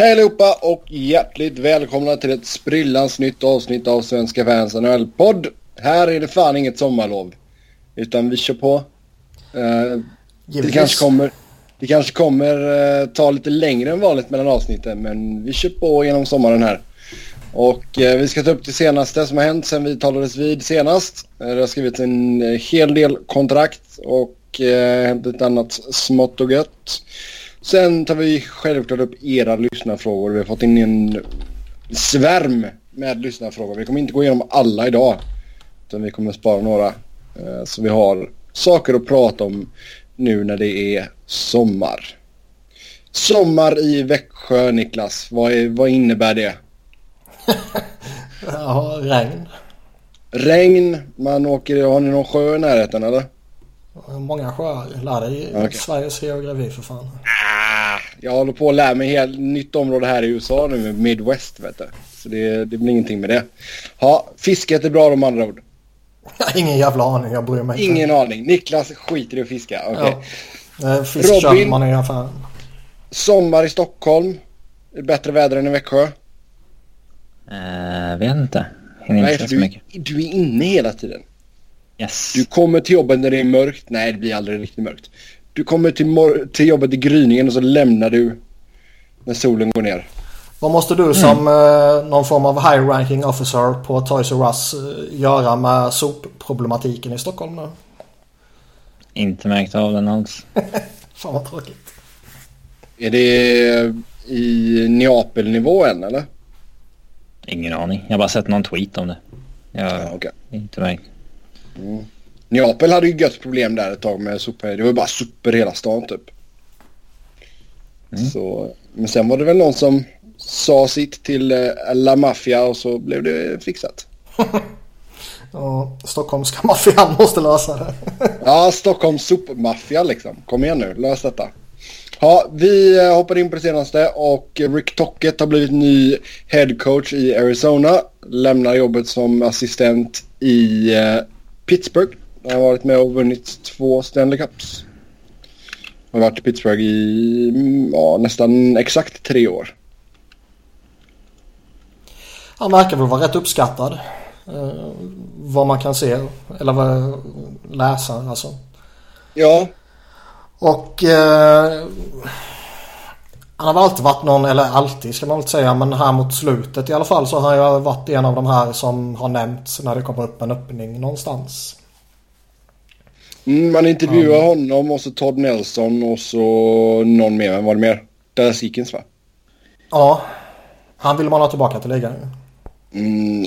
Hej allihopa och hjärtligt välkomna till ett sprillans nytt avsnitt av Svenska fans NHL-podd. Här är det fan inget sommarlov. Utan vi kör på. Uh, det kanske kommer, det kanske kommer uh, ta lite längre än vanligt mellan avsnitten men vi kör på genom sommaren här. Och uh, vi ska ta upp det senaste som har hänt sen vi talades vid senast. det har skrivits en hel del kontrakt och hänt ett annat smått och gött. Sen tar vi självklart upp era lyssnarfrågor. Vi har fått in en svärm med lyssnarfrågor. Vi kommer inte gå igenom alla idag. Utan vi kommer spara några. Eh, så vi har saker att prata om nu när det är sommar. Sommar i Växjö, Niklas. Vad, är, vad innebär det? ja, regn. Regn. Man åker, har ni någon sjö i närheten eller? Många sjöar. Lär dig okay. Sveriges geografi för fan. Ah, jag håller på att lära mig helt nytt område här i USA nu med Midwest vet du. Så det, det blir ingenting med det. Ja, fisket är bra de andra ord. Ingen jävla aning, jag bryr mig inte. Ingen aning. Niklas skiter i att fiska. Okay. Ja. Fisk Robin, man i affären. Sommar i Stockholm. Bättre väder än i Växjö. Uh, vet inte. Hinner Nej, inte så du, mycket. Du är inne hela tiden. Yes. Du kommer till jobbet när det är mörkt. Nej, det blir aldrig riktigt mörkt. Du kommer till, till jobbet i gryningen och så lämnar du när solen går ner. Vad måste du som mm. eh, någon form av high ranking officer på Toys R Us eh, göra med sopproblematiken i Stockholm nu? Inte märkt av den alls. Fan vad tråkigt. Är det i Neapel-nivå än eller? Ingen aning. Jag har bara sett någon tweet om det. Jag har ja, okay. inte märkt. Mm. Neapel hade ju gött problem där ett tag med sopor. Det var bara sopor hela stan typ. Mm. Så, men sen var det väl någon som sa sitt till uh, La Mafia och så blev det fixat. ja, stockholmska maffian måste lösa det. ja, Stockholms sopmaffia liksom. Kom igen nu, lös detta. Ja, vi eh, hoppar in på det senaste och Rick Tocket har blivit ny head coach i Arizona. Lämnar jobbet som assistent i uh, Pittsburgh. Han har varit med och vunnit två Stanley Cups. Han har varit i Pittsburgh i mm, ja, nästan exakt tre år. Han verkar väl vara rätt uppskattad. Eh, vad man kan se. Eller vad, läsa alltså. Ja. Och eh, han har väl alltid varit någon, eller alltid ska man väl säga, men här mot slutet i alla fall så har jag varit en av de här som har nämnts när det kommer upp en öppning någonstans. Mm, man intervjuar mm. honom och så Todd Nelson och så någon mer. Vem var det mer? Dallas Eakins va? Ja. Han vill man ha tillbaka till ligan. Mm, no.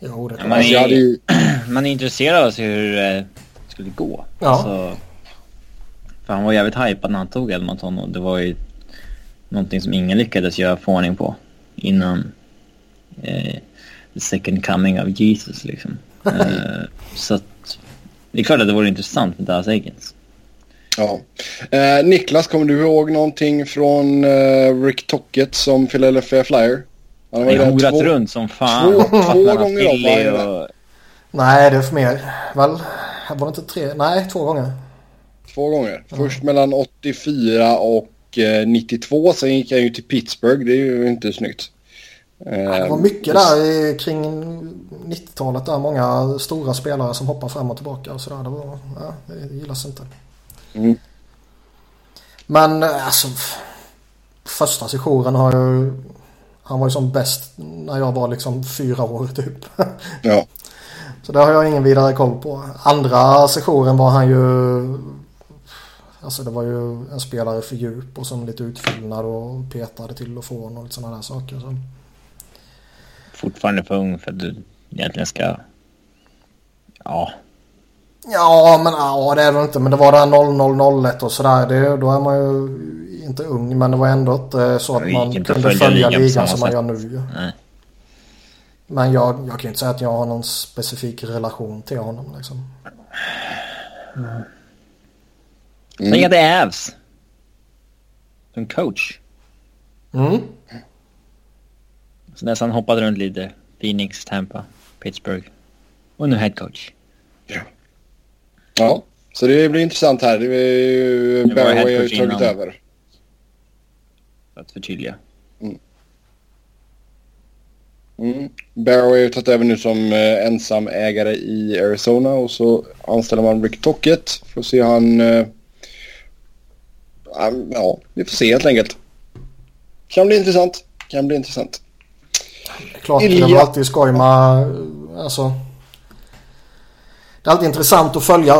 Jo, det man, är, ju... man är intresserad av att se hur det skulle gå. Ja. Alltså, för han var jävligt hypad när han tog Edmonton och det var ju någonting som ingen lyckades göra förordning på innan eh, the second coming of Jesus liksom. eh, så att det är klart att det vore intressant med Dallas Eakins. Ja. Eh, Niklas, kommer du ihåg någonting från eh, Rick Tocket som Philadelphia Flyer? Han har horat två... runt som fan. Två, två gånger om. Och... Nej, det är för mer. Väl? Var det inte tre? Nej, två gånger. Två gånger. Mm. Först mellan 84 och 92. Eh, Sen gick han ju till Pittsburgh. Det är ju inte snyggt. Det var mycket där kring 90-talet. Där många stora spelare som hoppar fram och tillbaka och sådär. Det, var, ja, det gillas inte. Mm. Men eh, alltså första sessionen har ju han var ju som bäst när jag var liksom fyra år typ. Ja. Så det har jag ingen vidare koll på. Andra sessionen var han ju Alltså det var ju en spelare för djup och som lite utfyllnad och petade till och från och lite sådana där saker. Så fortfarande för ung för att du egentligen ska... Ja. Ja, men ja, det är det inte. Men det var det här 0001 och sådär. Då är man ju inte ung. Men det var ändå inte så att man kunde följa, följa ligan som man gör nu. Nej. Men jag, jag kan ju inte säga att jag har någon specifik relation till honom liksom. Mm. Att det är Avs. Som coach. Mm. Så nästan hoppade runt lite. Phoenix, Tampa, Pittsburgh. Och nu head coach. Ja. Ja, så det blir intressant här. Det är ju Barroway har ju tagit över. För att förtydliga. Mm. Mm. Barrow har ju tagit över nu som eh, ensam ägare i Arizona och så anställer man Rick Tocket. Får se han... Eh, ja, vi får se helt enkelt. Kan bli intressant. Kan bli intressant. Klart, Ilja. det är alltid skoj med... Alltså, det är alltid intressant att följa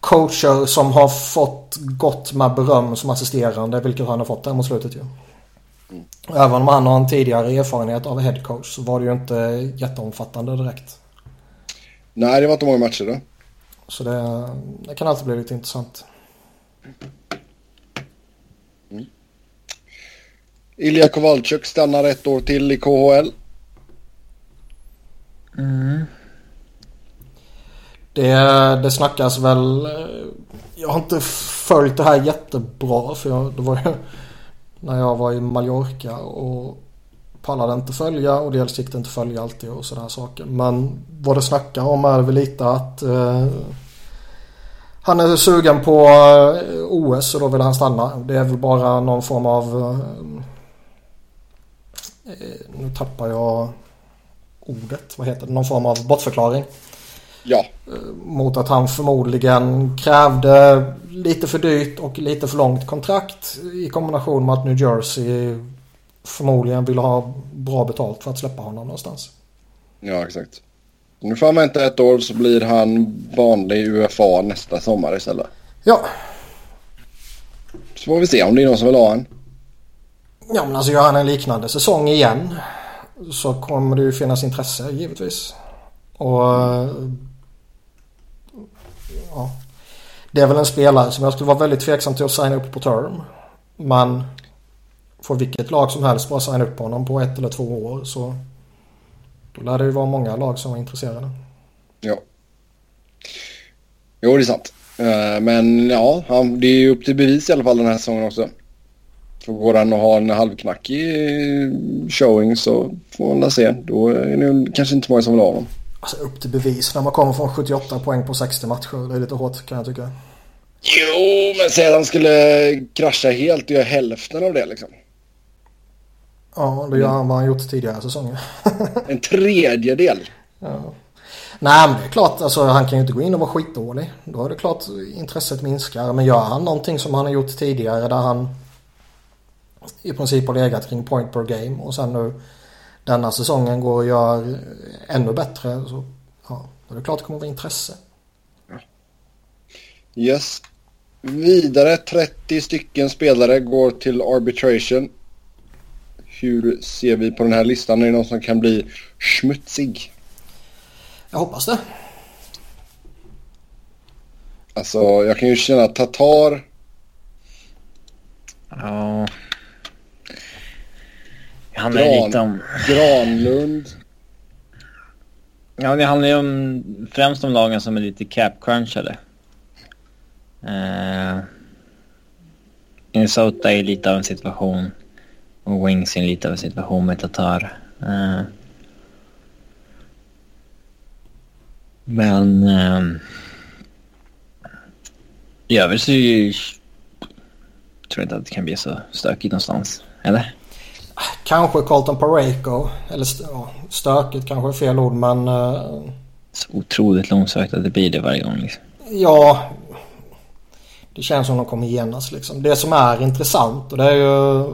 coacher som har fått gott med beröm som assisterande, vilket han har fått där mot slutet ju. Mm. Även om han har en tidigare erfarenhet av headcoach så var det ju inte jätteomfattande direkt. Nej, det var inte många matcher då. Så det, det kan alltid bli lite intressant. Mm. Ilja Kowalczyk stannar ett år till i KHL. Mm. Det, det snackas väl... Eh, jag har inte följt det här jättebra för jag, det var ju när jag var i Mallorca och pallade inte följa och dels gick det inte följa alltid och sådana saker. Men vad det snackar om är väl lite att eh, han är sugen på eh, OS och då vill han stanna. Det är väl bara någon form av... Eh, nu tappar jag ordet. Vad heter det? Någon form av bortförklaring. Ja. Mot att han förmodligen krävde lite för dyrt och lite för långt kontrakt i kombination med att New Jersey förmodligen vill ha bra betalt för att släppa honom någonstans. Ja, exakt. Nu får han vänta ett år så blir han vanlig UFA nästa sommar istället. Ja. Så får vi se om det är någon som vill ha en. Ja, men alltså gör han en liknande säsong igen så kommer det ju finnas intresse givetvis. Och ja, det är väl en spelare som jag skulle vara väldigt tveksam till att signa upp på term. Men får vilket lag som helst bara signa upp honom på ett eller två år så då lär det ju vara många lag som är intresserade. Ja. Jo, det är sant. Eh, men ja, det är ju upp till bevis i alla fall den här säsongen också. För går han att ha en halvknackig showing så får man se. Då är det kanske inte många som vill ha honom. Alltså upp till bevis när man kommer från 78 poäng på 60 matcher. Det är lite hårt kan jag tycka. Jo, men säg att han skulle krascha helt och göra hälften av det liksom. Ja, då gör han vad han gjort tidigare säsonger. en tredjedel. Ja. Nej, men det är klart. Alltså, han kan ju inte gå in och vara skitdålig. Då är det klart intresset minskar. Men gör han någonting som han har gjort tidigare där han i princip har legat kring point per game och sen nu denna säsongen går och gör ännu bättre så ja, då är det klart det kommer att vara intresse. Yes. Vidare 30 stycken spelare går till arbitration. Hur ser vi på den här listan? Är det någon som kan bli smutsig? Jag hoppas det. Alltså jag kan ju känna Tatar. Ja. Det handlar Gran, lite om... Granlund. Ja, det handlar ju om, främst om lagen som är lite cap-crunchade. Uh, Minnesota är lite av en situation och Wings är lite av situation med Tatar. Uh, men uh, i övrigt så tror jag inte att det kan bli så stökigt någonstans. Eller? Kanske Colton Pareko. Eller stökigt kanske är fel ord men... Uh... Så otroligt långsökt att det blir det varje gång liksom. Ja. Det känns som de kommer genast liksom. Det som är intressant och det är ju...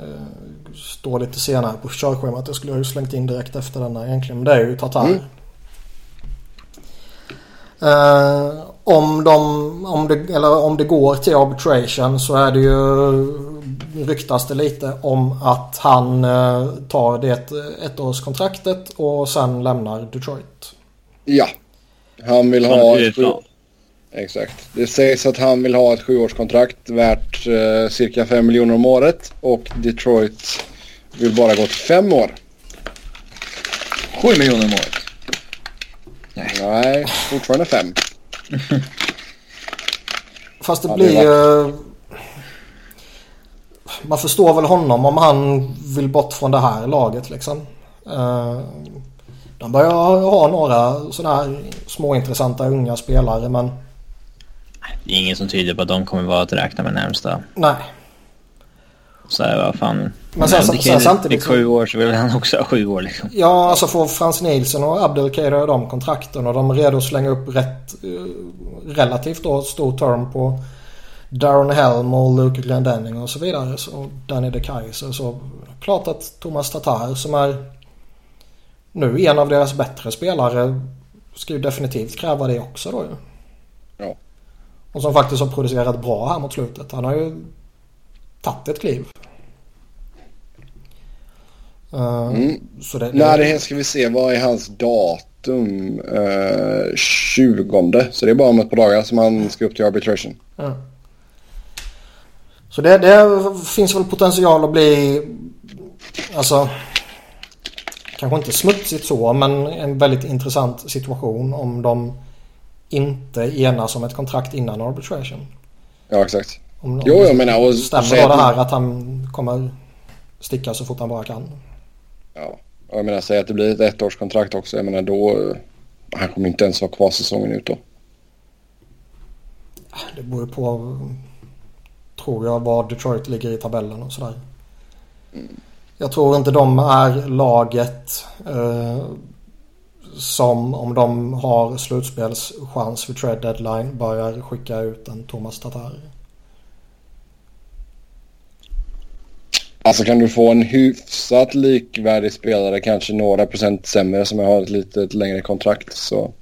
Uh, står lite senare på körschemat. Det skulle jag ju slängt in direkt efter denna egentligen. Men det är ju Tatar. Mm. Uh, om, de, om, det, eller om det går till arbitration så är det ju ryktas det lite om att han uh, tar det ettårskontraktet och sen lämnar Detroit. Ja. Han vill ha sju... Exakt. Det sägs att han vill ha ett sjuårskontrakt värt uh, cirka 5 miljoner om året och Detroit vill bara gå till fem år. 7 miljoner om året? Nej. Nej, fortfarande fem. Fast det ja, blir ju... Man förstår väl honom om han vill bort från det här laget liksom. Uh, de börjar ha några sådana här småintressanta unga spelare men... Det är ingen som tyder på att de kommer vara att räkna med närmsta. Nej. Så här, vad fan. Men sen, sen, sen samtidigt... Fick sju år så vill han också ha sju år liksom. Ja, alltså får Frans Nielsen och Abdelkader de kontrakten och de är redo att slänga upp rätt uh, relativt då stor term på Darren Helm och Luke Glendenning och så vidare. Så Danny de Kaiser. Så klart att Thomas Tatar som är nu en av deras bättre spelare ska ju definitivt kräva det också då ju. Och som faktiskt har producerat bra här mot slutet. Han har ju tagit ett kliv. Uh, mm. så det, När det ska vi se, vad är hans datum? Uh, 20. Så det är bara om ett par dagar som han ska upp till arbitration. Uh. Så det, det finns väl potential att bli, alltså kanske inte smutsigt så men en väldigt intressant situation om de inte enas om ett kontrakt innan arbitration. Ja exakt. Om, jo jag menar och stämmer då det här att han kommer sticka så fort han bara kan. Ja, och jag menar säg att det blir ett ettårskontrakt också. Jag menar då, han kommer inte ens vara kvar säsongen ut då. Det beror på, tror jag, var Detroit ligger i tabellen och sådär. Mm. Jag tror inte de är laget eh, som om de har slutspelschans för trade deadline börjar skicka ut en Thomas Tatar. Alltså kan du få en hyfsat likvärdig spelare, kanske några procent sämre som har ett lite längre kontrakt så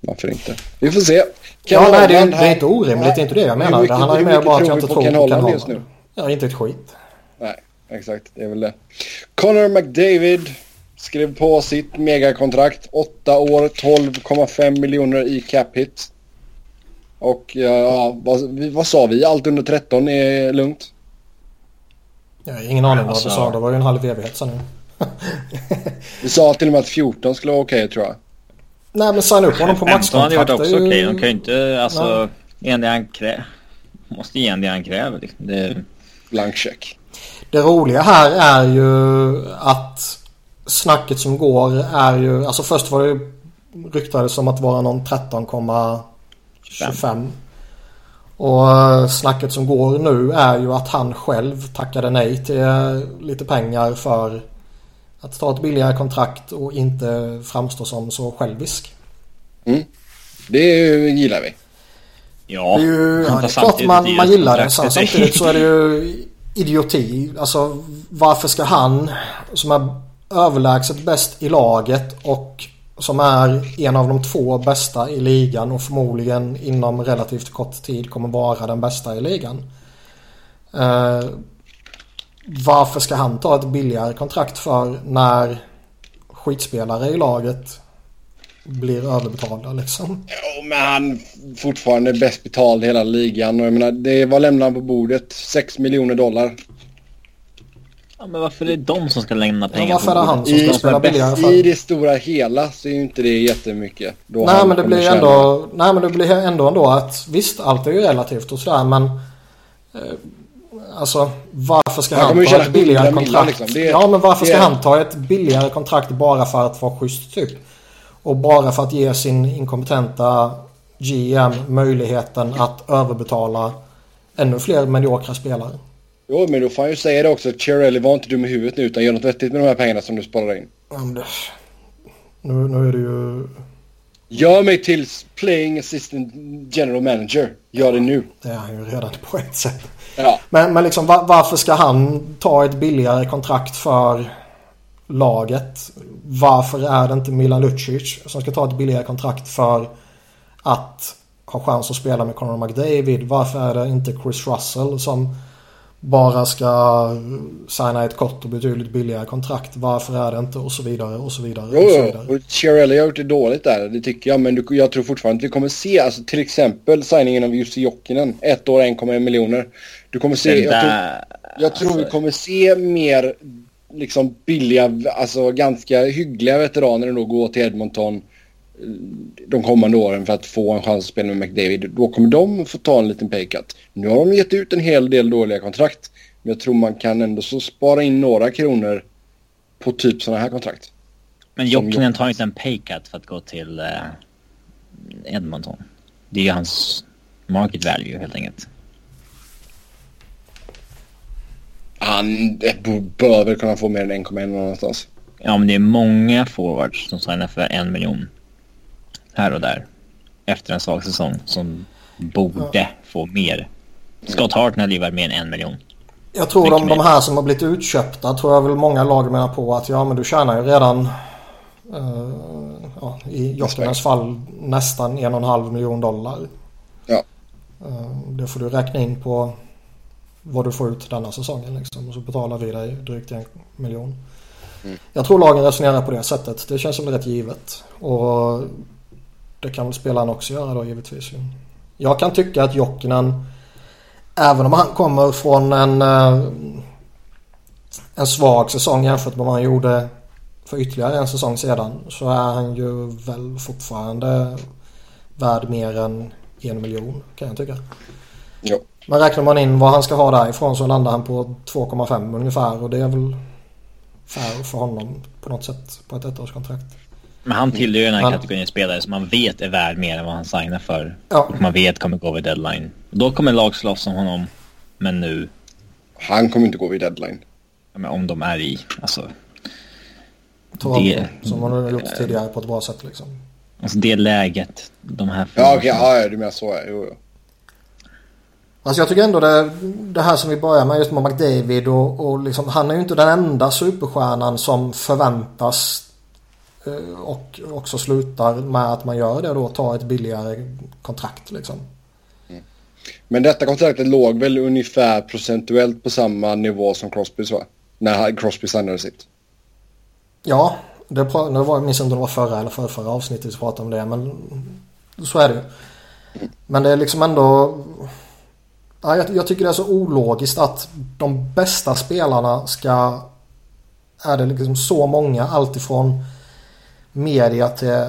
varför inte? Vi får se. Ken ja, nej, det, är, det är inte orimligt, det är inte det jag menar. Det handlar ju mer bara att jag inte tror på Ken Holland just nu. Ja, inte ett skit. Nej, exakt. Det är väl det. Connor McDavid skrev på sitt megakontrakt. 8 år, 12,5 miljoner i cap hit. Och ja, vad, vad sa vi? Allt under 13 är lugnt. Jag har ingen aning vad du sa. Det var ju en halv evighet sedan Du sa till och med att 14 skulle vara okej okay, tror jag. Nej men signa upp honom på maxkontrakt. 15 hade varit också okej. Okay. De kan ju inte alltså ge det han kräver. Måste ge en det han kräver liksom. Det... Blank check. Det roliga här är ju att snacket som går är ju, alltså först var det ryktades som att vara någon 13,25. Och eh, snacket som går nu är ju att han själv tackade nej till eh, lite pengar för att ta ett billigare kontrakt och inte framstå som så självisk. Mm. Det gillar vi. Ja, det är, ju, ja, det är klart man, man gillar det. Sen, samtidigt så är det ju idioti. Alltså varför ska han som är överlägset bäst i laget och som är en av de två bästa i ligan och förmodligen inom relativt kort tid kommer vara den bästa i ligan. Uh, varför ska han ta ett billigare kontrakt för när skitspelare i laget blir överbetalda liksom? Ja, men han fortfarande bäst betald i hela ligan och jag menar, det var lämnade han på bordet. 6 miljoner dollar. Ja, men varför är det de som ska lämna pengar? Ja, varför är det han som ska I, spela billigare? För... I det stora hela så är ju inte det jättemycket. Då nej, men det blir ändå, nej men det blir ändå ändå att visst allt är ju relativt och sådär men eh, Alltså varför ska han, han ta ett billigare kontrakt? Liksom. Det, ja men varför ska han ta ett billigare kontrakt bara för att vara schysst typ? Och bara för att ge sin inkompetenta GM möjligheten att överbetala ännu fler mediokra spelare. Jo, men då får han ju säga det också. Cherrelli var inte dum i huvudet nu utan gör något vettigt med de här pengarna som du sparar in. det... Nu, nu är det ju... Gör mig till playing assistant general manager. Gör det nu. Det är han ju redan på ett sätt. Ja. Men, men liksom var, varför ska han ta ett billigare kontrakt för laget? Varför är det inte Milan Lucic som ska ta ett billigare kontrakt för att ha chans att spela med Conor McDavid? Varför är det inte Chris Russell som bara ska signa ett kort och betydligt billigare kontrakt. Varför är det inte och så vidare och så vidare. Jo, och så vidare. och Chiarelli har gjort det dåligt där, det tycker jag. Men jag tror fortfarande att vi kommer se, alltså till exempel signingen av Jussi Jokinen. Ett år, 1,1 miljoner. Du kommer se, jag tror, jag tror vi alltså- kommer se mer liksom billiga, alltså ganska hyggliga veteraner ändå gå till Edmonton de kommande åren för att få en chans att spela med McDavid. Då kommer de få ta en liten paycut. Nu har de gett ut en hel del dåliga kontrakt. Men jag tror man kan ändå så spara in några kronor på typ sådana här kontrakt. Men Jokinen tar inte en paycut för att gå till eh, Edmonton. Det är ju hans market value helt enkelt. han bör väl kunna få mer än 1,1 någonstans. Ja, men det är många forwards som signar för en miljon. Här och där. Efter en svag säsong som borde ja. få mer. Scott Hartnell är mer än en miljon. Jag tror de, de här som har blivit utköpta tror jag väl många lag menar på att ja men du tjänar ju redan uh, ja, i Jokkinens fall nästan en och en halv miljon dollar. Ja. Uh, det får du räkna in på vad du får ut denna säsongen liksom. Och så betalar vi dig drygt en miljon. Mm. Jag tror lagen resonerar på det sättet. Det känns som rätt givet. Och det kan väl spelaren också göra då givetvis. Jag kan tycka att Jokinen Även om han kommer från en, eh, en svag säsong jämfört med vad han gjorde för ytterligare en säsong sedan. Så är han ju väl fortfarande värd mer än en miljon kan jag tycka. Jo. Men räknar man in vad han ska ha därifrån så landar han på 2,5 ungefär och det är väl fair för honom på något sätt på ett ettårskontrakt. Men han tillhör ju den här men... kategorin spelare som man vet är värd mer än vad han signar för. Ja. Och man vet kommer gå vid deadline. Då kommer lag slåss om honom. Men nu... Han kommer inte gå vid deadline. Ja, men om de är i, alltså... Toronto, det, som man har gjort tidigare på ett bra sätt liksom. Alltså det läget, de här... Ja, okej, okay, ja, du menar så, jo, jo. Alltså jag tycker ändå det, det här som vi börjar med just med McDavid och, och liksom, han är ju inte den enda superstjärnan som förväntas och också slutar med att man gör det då, tar ett billigare kontrakt liksom. Mm. Men detta kontraktet låg väl ungefär procentuellt på samma nivå som Crosbys va? När Crosby signade sitt. Ja, det, det var, jag minns inte om det var förra eller förra, förra avsnittet vi pratade om det men så är det ju. Men det är liksom ändå... Ja, jag, jag tycker det är så ologiskt att de bästa spelarna ska... Är det liksom så många alltifrån media till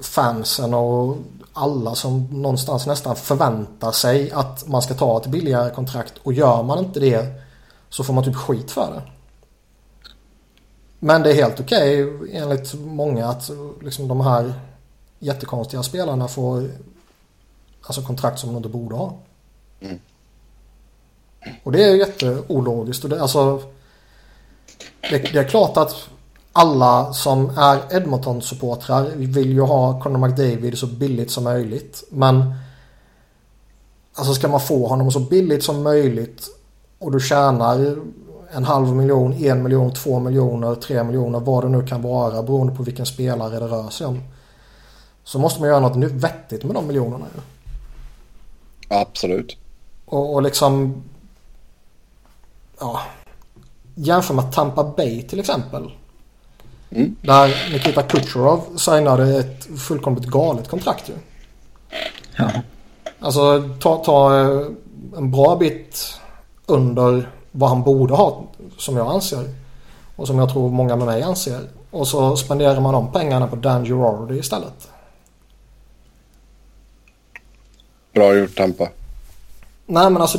fansen och alla som någonstans nästan förväntar sig att man ska ta ett billigare kontrakt och gör man inte det så får man typ skit för det. Men det är helt okej okay, enligt många att liksom de här jättekonstiga spelarna får alltså kontrakt som de inte borde ha. Mm. Och det är jätteologiskt. Och det, alltså, det, det är klart att alla som är Edmonton-supportrar vill ju ha Conor McDavid så billigt som möjligt. Men alltså ska man få honom så billigt som möjligt och du tjänar en halv miljon, en miljon, två miljoner, tre miljoner, vad det nu kan vara beroende på vilken spelare det rör sig om. Så måste man göra något vettigt med de miljonerna ju. Absolut. Och, och liksom... Ja. Jämför med Tampa Bay till exempel. Mm. Där Nikita Kucherov signade ett fullkomligt galet kontrakt ju. Ja. Alltså ta, ta eh, en bra bit under vad han borde ha som jag anser. Och som jag tror många med mig anser. Och så spenderar man de pengarna på Dan Girardi istället. Bra gjort Tampa. Nej men alltså.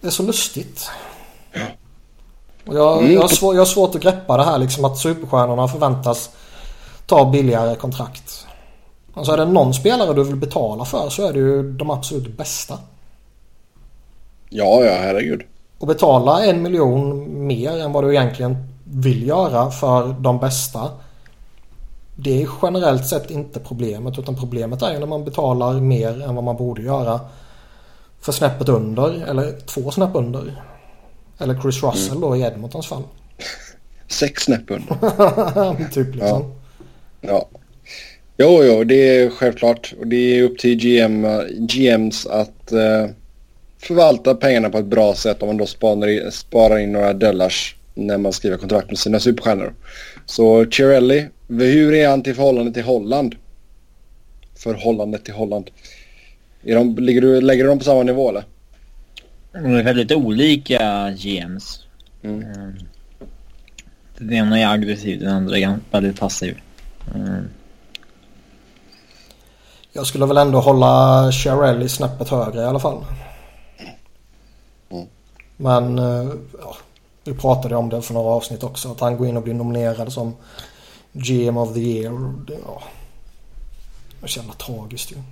Det är så lustigt. Och jag, mm. jag, har svår, jag har svårt att greppa det här liksom att superstjärnorna förväntas ta billigare kontrakt. Alltså är det någon spelare du vill betala för så är det ju de absolut bästa. Ja, ja, herregud. Och betala en miljon mer än vad du egentligen vill göra för de bästa. Det är generellt sett inte problemet utan problemet är ju när man betalar mer än vad man borde göra för snäppet under eller två snäpp under. Eller Chris Russell mm. då i Edmontons fall. Sex snäpp under. typ liksom. Ja. ja. Jo, jo, det är självklart. Och det är upp till GM, GMs att uh, förvalta pengarna på ett bra sätt om man då sparar in, sparar in några dollars när man skriver kontrakt med sina superstjärnor. Så Cirelli, hur är han till förhållande till Holland? Förhållandet till Holland. Är de, ligger du, lägger du dem på samma nivå eller? De är väldigt olika GMs. Mm. Ehm, den ena är aggressiv, den andra är väldigt passiv. Mm. Jag skulle väl ändå hålla Cherrelli snäppet högre i alla fall. Mm. Men eh, ja, vi pratade om det för några avsnitt också. Att han går in och blir nominerad som GM of the year. Det, ja, så jävla tragiskt ju. Ja.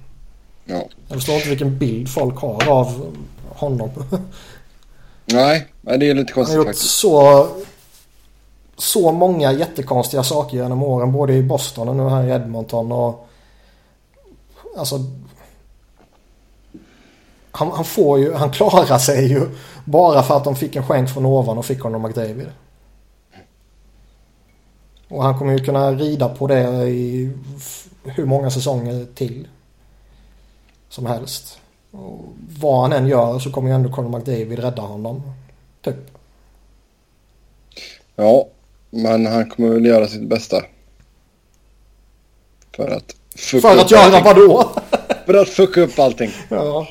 Jag förstår inte vilken bild folk har av honom. Nej, det är lite konstigt Han har gjort faktiskt. så, så många jättekonstiga saker genom åren. Både i Boston och nu här i Edmonton. Och, alltså, han, han får ju, han klarar sig ju bara för att de fick en skänk från ovan och fick honom McDavid. Och han kommer ju kunna rida på det i hur många säsonger till. Som helst. Och vad han än gör så kommer ju ändå Conor McDavid rädda honom. Typ. Ja, men han kommer väl göra sitt bästa. För att fucka För att göra vadå? För att fucka upp allting. ja.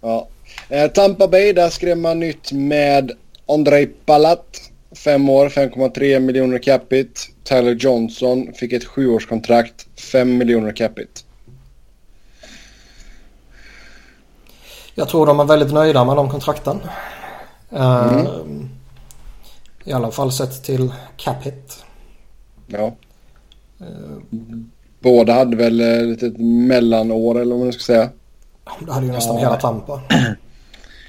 Ja. Eh, Tampa Bay, där skrev man nytt med Andrei Palat. Fem år, 5,3 miljoner capita. Tyler Johnson fick ett sjuårskontrakt, 5 miljoner capita. Jag tror de är väldigt nöjda med de kontrakten. Eh, I alla fall sett till cap hit. Ja. Båda hade väl eh, lite ett mellanår eller vad man ska säga. Det hade ju nästan Ja. hela Tampa.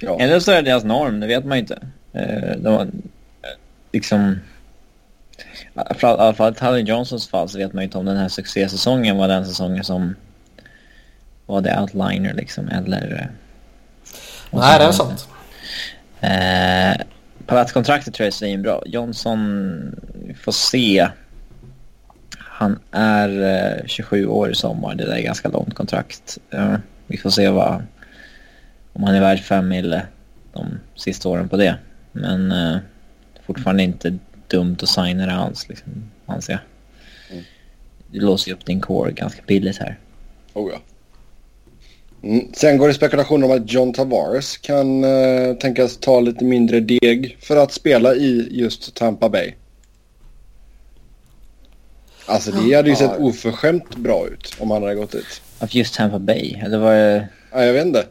Ja. Eller så är det deras norm, det vet man ju inte. Eh, De, eh, liksom... I alla fall i Tyler Johnsons fall så vet man ju inte om den här succésäsongen var den säsongen som var det outliner liksom, eller... Nej, det är sant. Eh, Palatskontraktet tror jag är svinbra. Johnson, vi får se. Han är eh, 27 år i sommar. Det där är ganska långt kontrakt. Eh, vi får se vad, om han är värd 5 mille de sista åren på det. Men eh, fortfarande inte dumt att signa det alls, liksom, anser jag. Du låser ju upp din core ganska billigt här. Oh, ja. Mm. Sen går det spekulationer om att John Tavares kan eh, tänkas ta lite mindre deg för att spela i just Tampa Bay. Alltså det hade ju sett oförskämt bra ut om han hade gått dit. Att just Tampa Bay, eller var det... Ja, jag vet inte.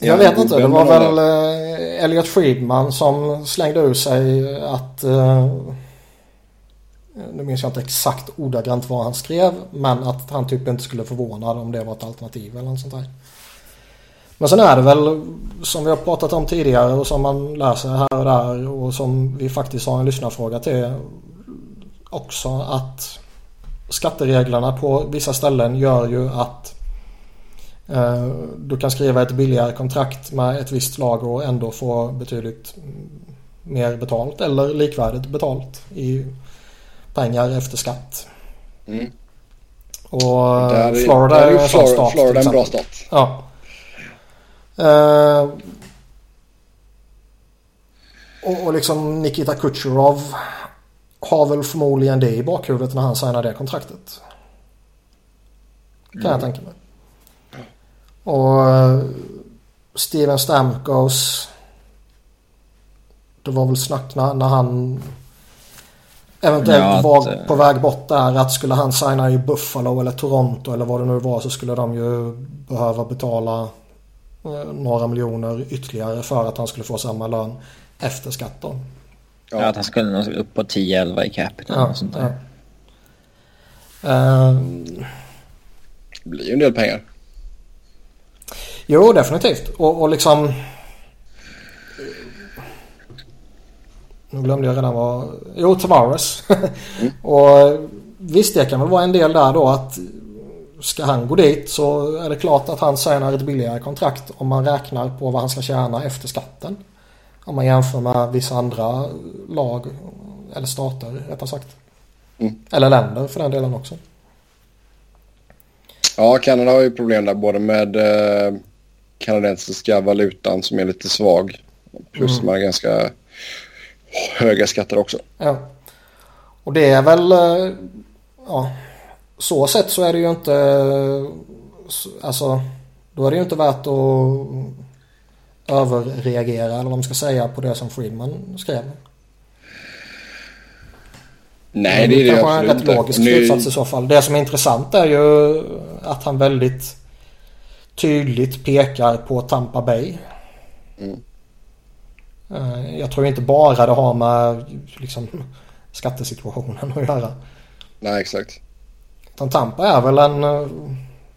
Jag vet inte. Det var väl eh, Elliot Friedman som slängde ur sig att... eh, Eh, nu minns jag inte exakt ordagrant vad han skrev. Men att han typ inte skulle förvåna om det var ett alternativ eller något sånt där. Men sen är det väl som vi har pratat om tidigare och som man läser här och där och som vi faktiskt har en lyssnarfråga till också att skattereglerna på vissa ställen gör ju att eh, du kan skriva ett billigare kontrakt med ett visst lag och ändå få betydligt mer betalt eller likvärdigt betalt i pengar efter skatt. Mm. Och Där är- Florida där är en Flor- stat. till Florida en bra stat. Ja. Eh, och, och liksom Nikita Kucherov har väl förmodligen det i bakhuvudet när han signar det kontraktet. Kan jag tänka mig. Och eh, Steven Stamkos. Det var väl snack när, när han eventuellt Ja, var eh, på väg bort där. Att skulle han signa i Buffalo eller Toronto eller vad det nu var så skulle de ju behöva betala eh, några miljoner ytterligare för att han skulle få samma lön efter skatt då. Ja. att han skulle upp på 10-11 i capita Ja, något sånt där. ja. Eh, Det blir ju en del pengar. Jo, definitivt. Och, och liksom... Nu glömde jag redan vad... Jo, Tavares. och visst, det kan väl vara en del där då att ska han gå dit så är det klart att han signar ett billigare kontrakt om man räknar på vad han ska tjäna efter skatten. Om man jämför med vissa andra lag eller stater rättare sagt. Mm. Eller länder för den delen också. Ja, Kanada har ju problem där både med eh, kanadensiska valutan som är lite svag. Plus Mm. man har ganska höga skatter också. Ja. Och det är väl... eh, Ja. Så sett så är det ju inte... eh, Alltså... Då är det ju inte värt att överreagera eller vad man ska säga på det som Friedman skrev. Nej, det är det kanske en absolut rätt inte. logisk Nu- slutsats i så fall. Det som är intressant är ju att han väldigt tydligt pekar på Tampa Bay. Mm. Eh, Jag tror inte bara det har med liksom, skattesituationen att göra. Nej, exakt. Utan Tampa är väl en... eh,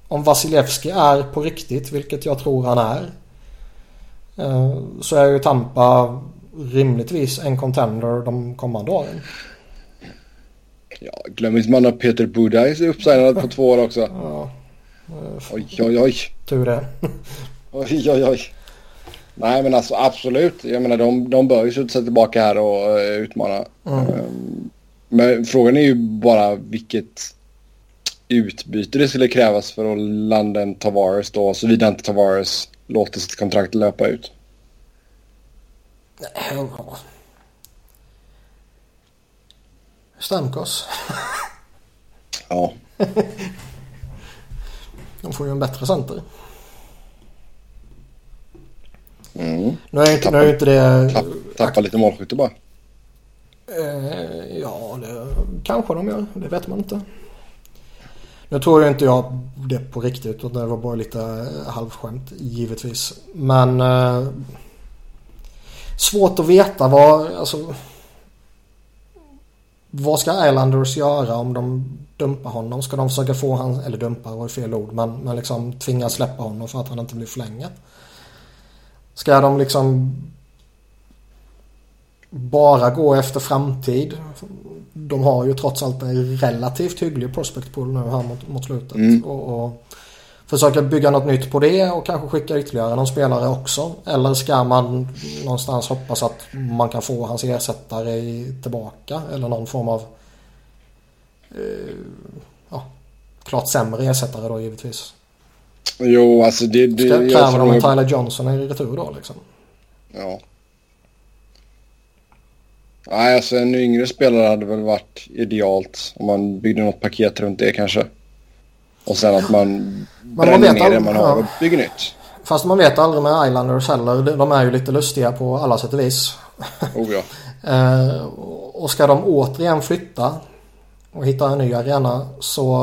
Om Vasilevski är på riktigt, vilket jag tror han är. Eh, så är ju Tampa rimligtvis en contender de kommande åren. Ja, glöm inte man att Peter Budaj är uppsignad på två år också. Ja. Oj, oj, oj. Tur det. oj, oj, oj. Nej, men alltså absolut. Jag menar, de, de bör ju sluta sig tillbaka här och uh, utmana. Mm. Um, men frågan är ju bara vilket utbyte det skulle krävas för att landa en Tavares då, såvida inte Tavares låter sitt kontrakt löpa ut. Stamkos. ja. De får ju en bättre center. Mm. Nu är inte, nu är inte det... Tapp, tappa lite målskytte bara. Eh, ja, det kanske de gör. Det vet man inte. Nu tror jag inte jag det på riktigt utan det var bara lite halvskämt givetvis. Men eh, svårt att veta vad, alltså, vad ska Islanders göra om de dumpar honom? Ska de försöka få han, eller dumpa var fel ord, men, men liksom tvinga släppa honom för att han inte blir förlängad? Ska de liksom bara gå efter framtid? De har ju trots allt en relativt hygglig prospect pool nu här mot, mot slutet. Mm. Och, och försöka bygga något nytt på det och kanske skicka ytterligare någon spelare också. Eller ska man någonstans hoppas att man kan få hans ersättare tillbaka eller någon form av eh, ja, klart sämre ersättare då givetvis. Jo, alltså det... det kräver de en Tyler Johnson i retur då liksom? Ja. Nej, alltså en yngre spelare hade väl varit idealt om man byggde något paket runt det kanske. Och sen att man bränner ner det man har och bygger nytt. Fast man vet aldrig med Islanders heller. De är ju lite lustiga på alla sätt och vis. Oh ja. eh, och ska de återigen flytta och hitta en ny arena så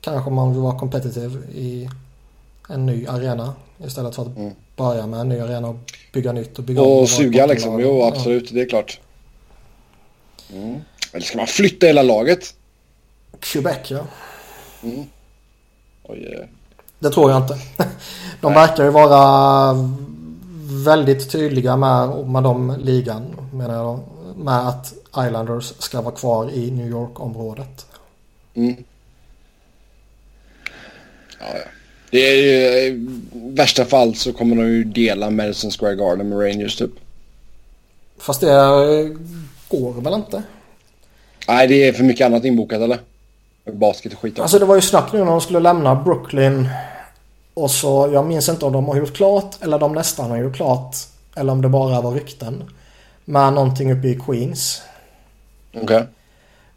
kanske man vill vara competitive i en ny arena istället för att mm. börja med en ny arena och bygga nytt och bygga Och suga liksom. Jo, absolut. Ja. Det är klart. Mm. Eller ska man flytta hela laget? Quebec, ja. Mm. Oj, eh. Det tror jag inte. De Nej. verkar ju vara väldigt tydliga med, med de ligan menar jag då, med att Islanders ska vara kvar i New York-området. Mm. Ja, ja. Det är ju, i värsta fall så kommer de ju dela Madison Square Garden med Rangers typ. Fast det går väl inte? Nej, det är för mycket annat inbokat eller? Basket och skit också. Alltså det var ju snack nu när de skulle lämna Brooklyn. Och så, jag minns inte om de har gjort klart eller de nästan har gjort klart. Eller om det bara var rykten. Med någonting uppe i Queens. Okej. Okay.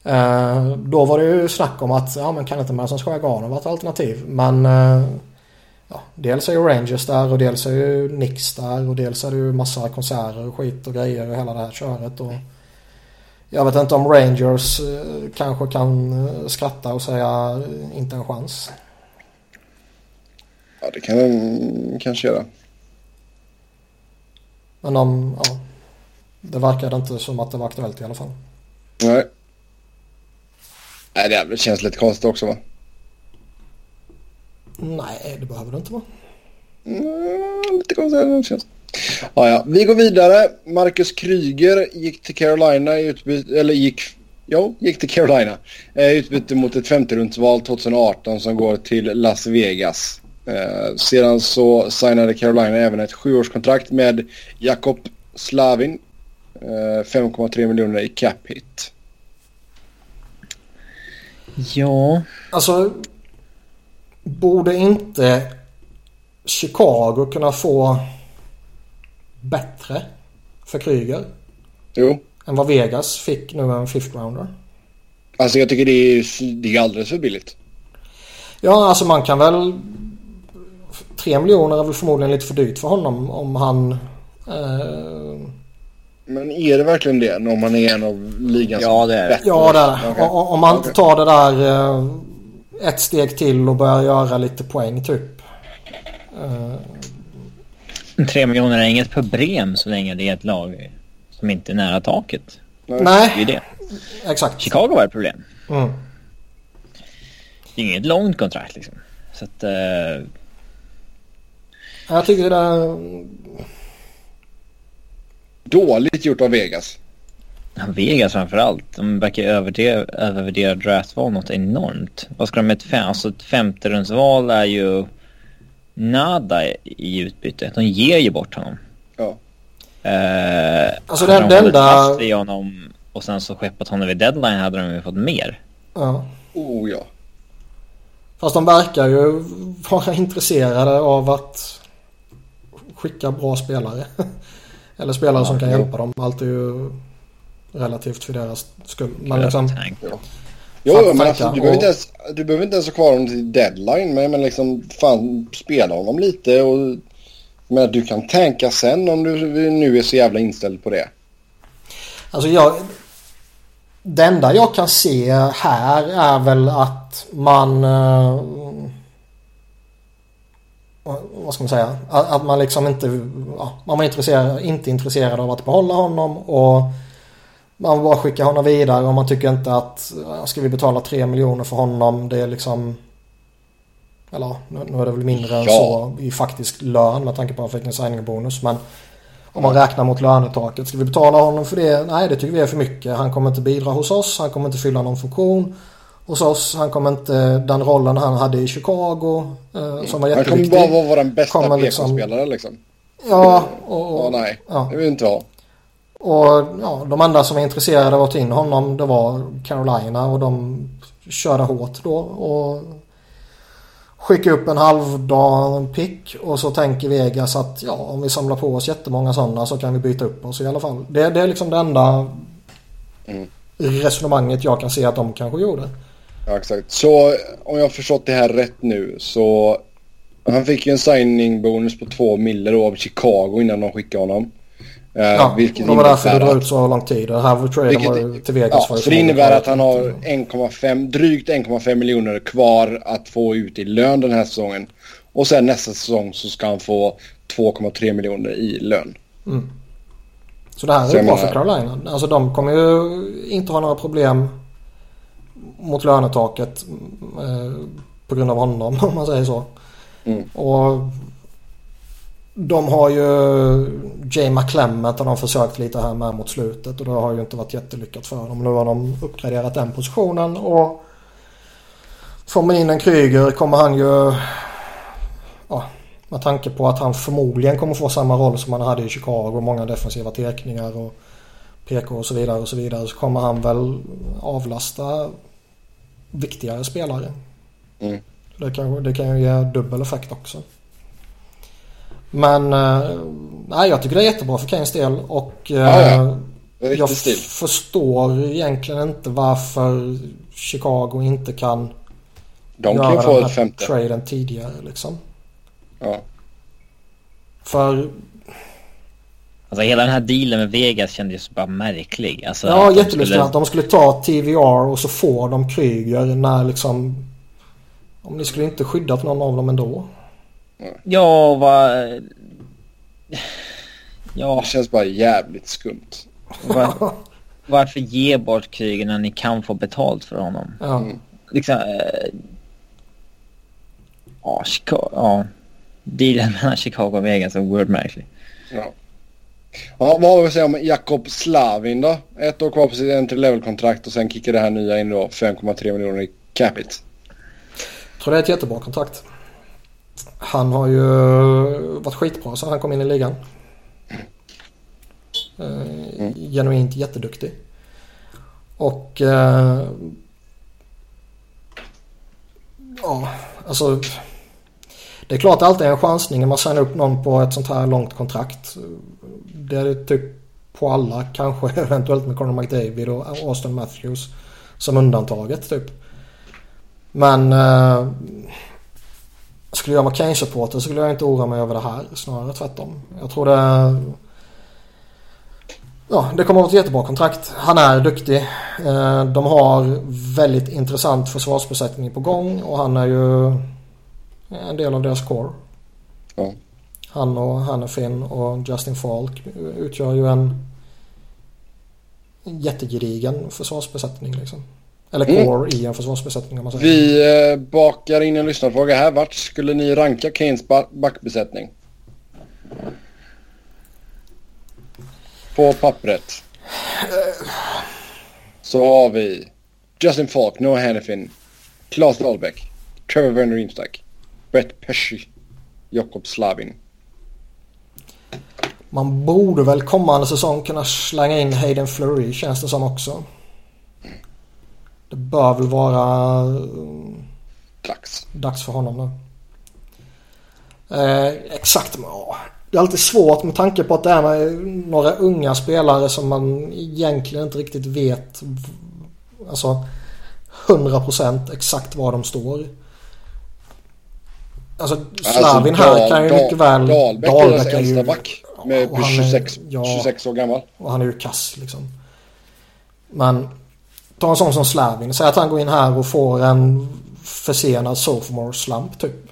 Eh, då var det ju snack om att ja men kan inte Madison Square Garden vara ett alternativ. Men eh, ja, dels är ju Rangers där och dels är ju Knicks där och dels är det ju massa konserter och skit och grejer och hela det här köret. Och jag vet inte om Rangers eh, kanske kan skratta och säga inte en chans. Ja det kan de kanske göra. Men de, ja. Det verkade inte som att det var aktuellt i alla fall. Nej. Nej, det känns lite konstigt också va? Nej, det behöver det inte vara. Mm, lite konstigt känns. Ja, ja. Vi går vidare. Marcus Kryger gick till Carolina i utbyte, eller gick, jo, gick till Carolina. Eh, utbyte mot ett 50-rundsval 2018 som går till Las Vegas. Eh, sedan så signade Carolina även ett sjuårskontrakt med Jakob Slavin. Eh, 5,3 miljoner i cap hit. Ja. Alltså. Borde inte Chicago kunna få bättre för Kryger? Jo. Än vad Vegas fick nu en fifth rounder. Alltså jag tycker det är, det är alldeles för billigt. Ja, alltså man kan väl... Tre miljoner är väl förmodligen lite för dyrt för honom om han... Eh men är det verkligen det om man är en av ligans Ja det är det. Ja det är det. Okay. Om man inte tar det där eh, ett steg till och börjar göra lite poäng typ. Uh... Tre miljoner är inget problem så länge det är ett lag som inte är nära taket. Nej. Det är det. Exakt. Chicago var ett problem. Mm. Det är inget långt kontrakt liksom. Så att... Uh... Jag tycker det är... Dåligt gjort av Vegas. Vegas framförallt. De verkar övervärdera, övervärdera draftval något enormt. Vad ska de med ett, fem, alltså ett femterumsval är ju nada i utbyte. De ger ju bort honom. Ja. Eh, Alltså, den- de den där- fast honom och sen så skeppat honom vid deadline hade de ju fått mer. Ja. Oh ja. Fast de verkar ju vara intresserade av att skicka bra spelare. Eller spelare som kan jo. hjälpa dem. Allt är ju relativt för deras skull. Men liksom. Jo, men alltså, du, behöver inte ens, du behöver inte ens ha kvar honom till deadline. Men, men liksom, fan, spela honom lite. Och, men du kan tänka sen om du nu är så jävla inställd på det. alltså jag... Det enda jag kan se här är väl att man... eh, vad ska man säga? Att, man liksom inte... Ja, man var intresserad, inte intresserad av att behålla honom och man bara skickar honom vidare och man tycker inte att ska vi betala 3 miljoner för honom det är liksom... Eller nu, är det väl mindre än Ja. så i faktisk lön med tanke på att han fick en signing-bonus men om man räknar mot lönetaket. Ska vi betala honom för det? Nej, det tycker vi är för mycket. Han kommer inte bidra hos oss. Han kommer inte fylla någon funktion hos oss. Han kommer inte den rollen han hade i Chicago eh, som var Han kommer jätteviktig. bara vara vår bästa Kommer liksom- liksom. Ja, och, Åh och, nej, ja. det vill vi inte ha. och ja, de enda som var intresserade av att ta in honom det var Carolina och de körde hårt då och skickade upp en halvdan pick och så tänker Vegas att ja om vi samlar på oss jättemånga sådana så kan vi byta upp oss i alla fall. Det, det är liksom det enda Mm. resonemanget jag kan se att de kanske gjorde. Ja, exakt. Så om jag har förstått det här rätt nu så han fick ju en signing-bonus på två miller då av Chicago innan de skickade honom. Eh, Ja, vilket det var därför det drog ut så lång tid. Det här Vilket- var till Vegas. Ja, ju så det innebär att han har 1,5, drygt 1,5 miljoner kvar att få ut i lön den här säsongen. Och sen nästa säsong så ska han få 2,3 miljoner i lön. Så det här Så är jag bra för menar- Carolina. Alltså de kommer ju inte ha några problem mot lönetaket eh, på grund av honom om man säger så. Mm. Och de har ju Jay McClement har de försökt lite här med mot slutet och det har ju inte varit jättelyckat för dem. Nu har de uppgraderat den positionen och får man in en Kryger kommer han ju ja, med tanke på att han förmodligen kommer få samma roll som han hade i Chicago. Många defensiva teckningar och PK och så vidare och så vidare. Så kommer han väl avlasta viktigare spelare. Mm. Det, kan, det kan ju ge dubbel effekt också. Men eh, nej, jag tycker det är jättebra för Keynes del och eh, Ja. Riktig jag stil. förstår egentligen inte varför Chicago inte kan De kan göra ju få den här traden tidigare liksom. Ja. För Alltså hela den här dealen med Vegas kändes bara märklig. Alltså, Ja, jättelustigt skulle- att de skulle ta TVR och så får de Kryger när liksom... Om ni skulle inte skyddat någon av dem ändå. Ja, vad... Ja, Det känns bara jävligt skumt. var... varför ge bort krigen när ni kan få betalt för honom? Ja. Mm. Liksom... Eh... Ja, Chicago... Ja. Dealen mellan Chicago och Vegas är oerhört märklig. Ja. Ja, vad har vi att säga om Jakob Slavin då? Ett år kvar på sitt entry level-kontrakt och sen kickar det här nya in då 5,3 miljoner i capita. Jag tror det är ett jättebra kontrakt. Han har ju varit skitbra sen han kom in i ligan. Eh, Genuint jätteduktig. Och... Eh, ja, alltså... Det är klart det alltid är en chansning när man signar upp någon på ett sånt här långt kontrakt. Det är det typ på alla, kanske eventuellt med Conor McDavid och Austin Matthews som undantaget typ. Men eh, skulle jag vara Kane-supporter så skulle jag inte oroa mig över det här. Snarare tvärtom. Jag tror det... Ja, det kommer att vara ett jättebra kontrakt. Han är duktig. Eh, de har väldigt intressant försvarsbesättning på gång och han är ju en del av deras core. Ja. Han och Hannefin och Justin Falk utgör ju en jättegedigen försvarsbesättning liksom. Eller mm. core mm. i en försvarsbesättning om man säger. Vi eh, bakar in en lyssnarfråga här. Vart skulle ni ranka Keynes backbesättning? På pappret. Så har vi Justin Falk, Noah Hannifin, Claes Dahlbäck, Trevor Werner Rimstack, Brett Pesci, Jakob Slavin. Man borde väl kommande säsong kunna slänga in Hayden Fleury känns det som också. Det bör väl vara dags, dags för honom nu. Eh, exakt. Det är alltid svårt med tanke på att det är några unga spelare som man egentligen inte riktigt vet. Alltså 100% exakt var de står. Alltså, alltså Slavin alltså, här kan ju mycket väl... Dahlbäck är deras äldsta back. Med 26, ja, 26 år gammal. Och han är ju kass liksom. Men ta en sån som Slavin. Säg att han går in här och får en försenad sophomore slump typ.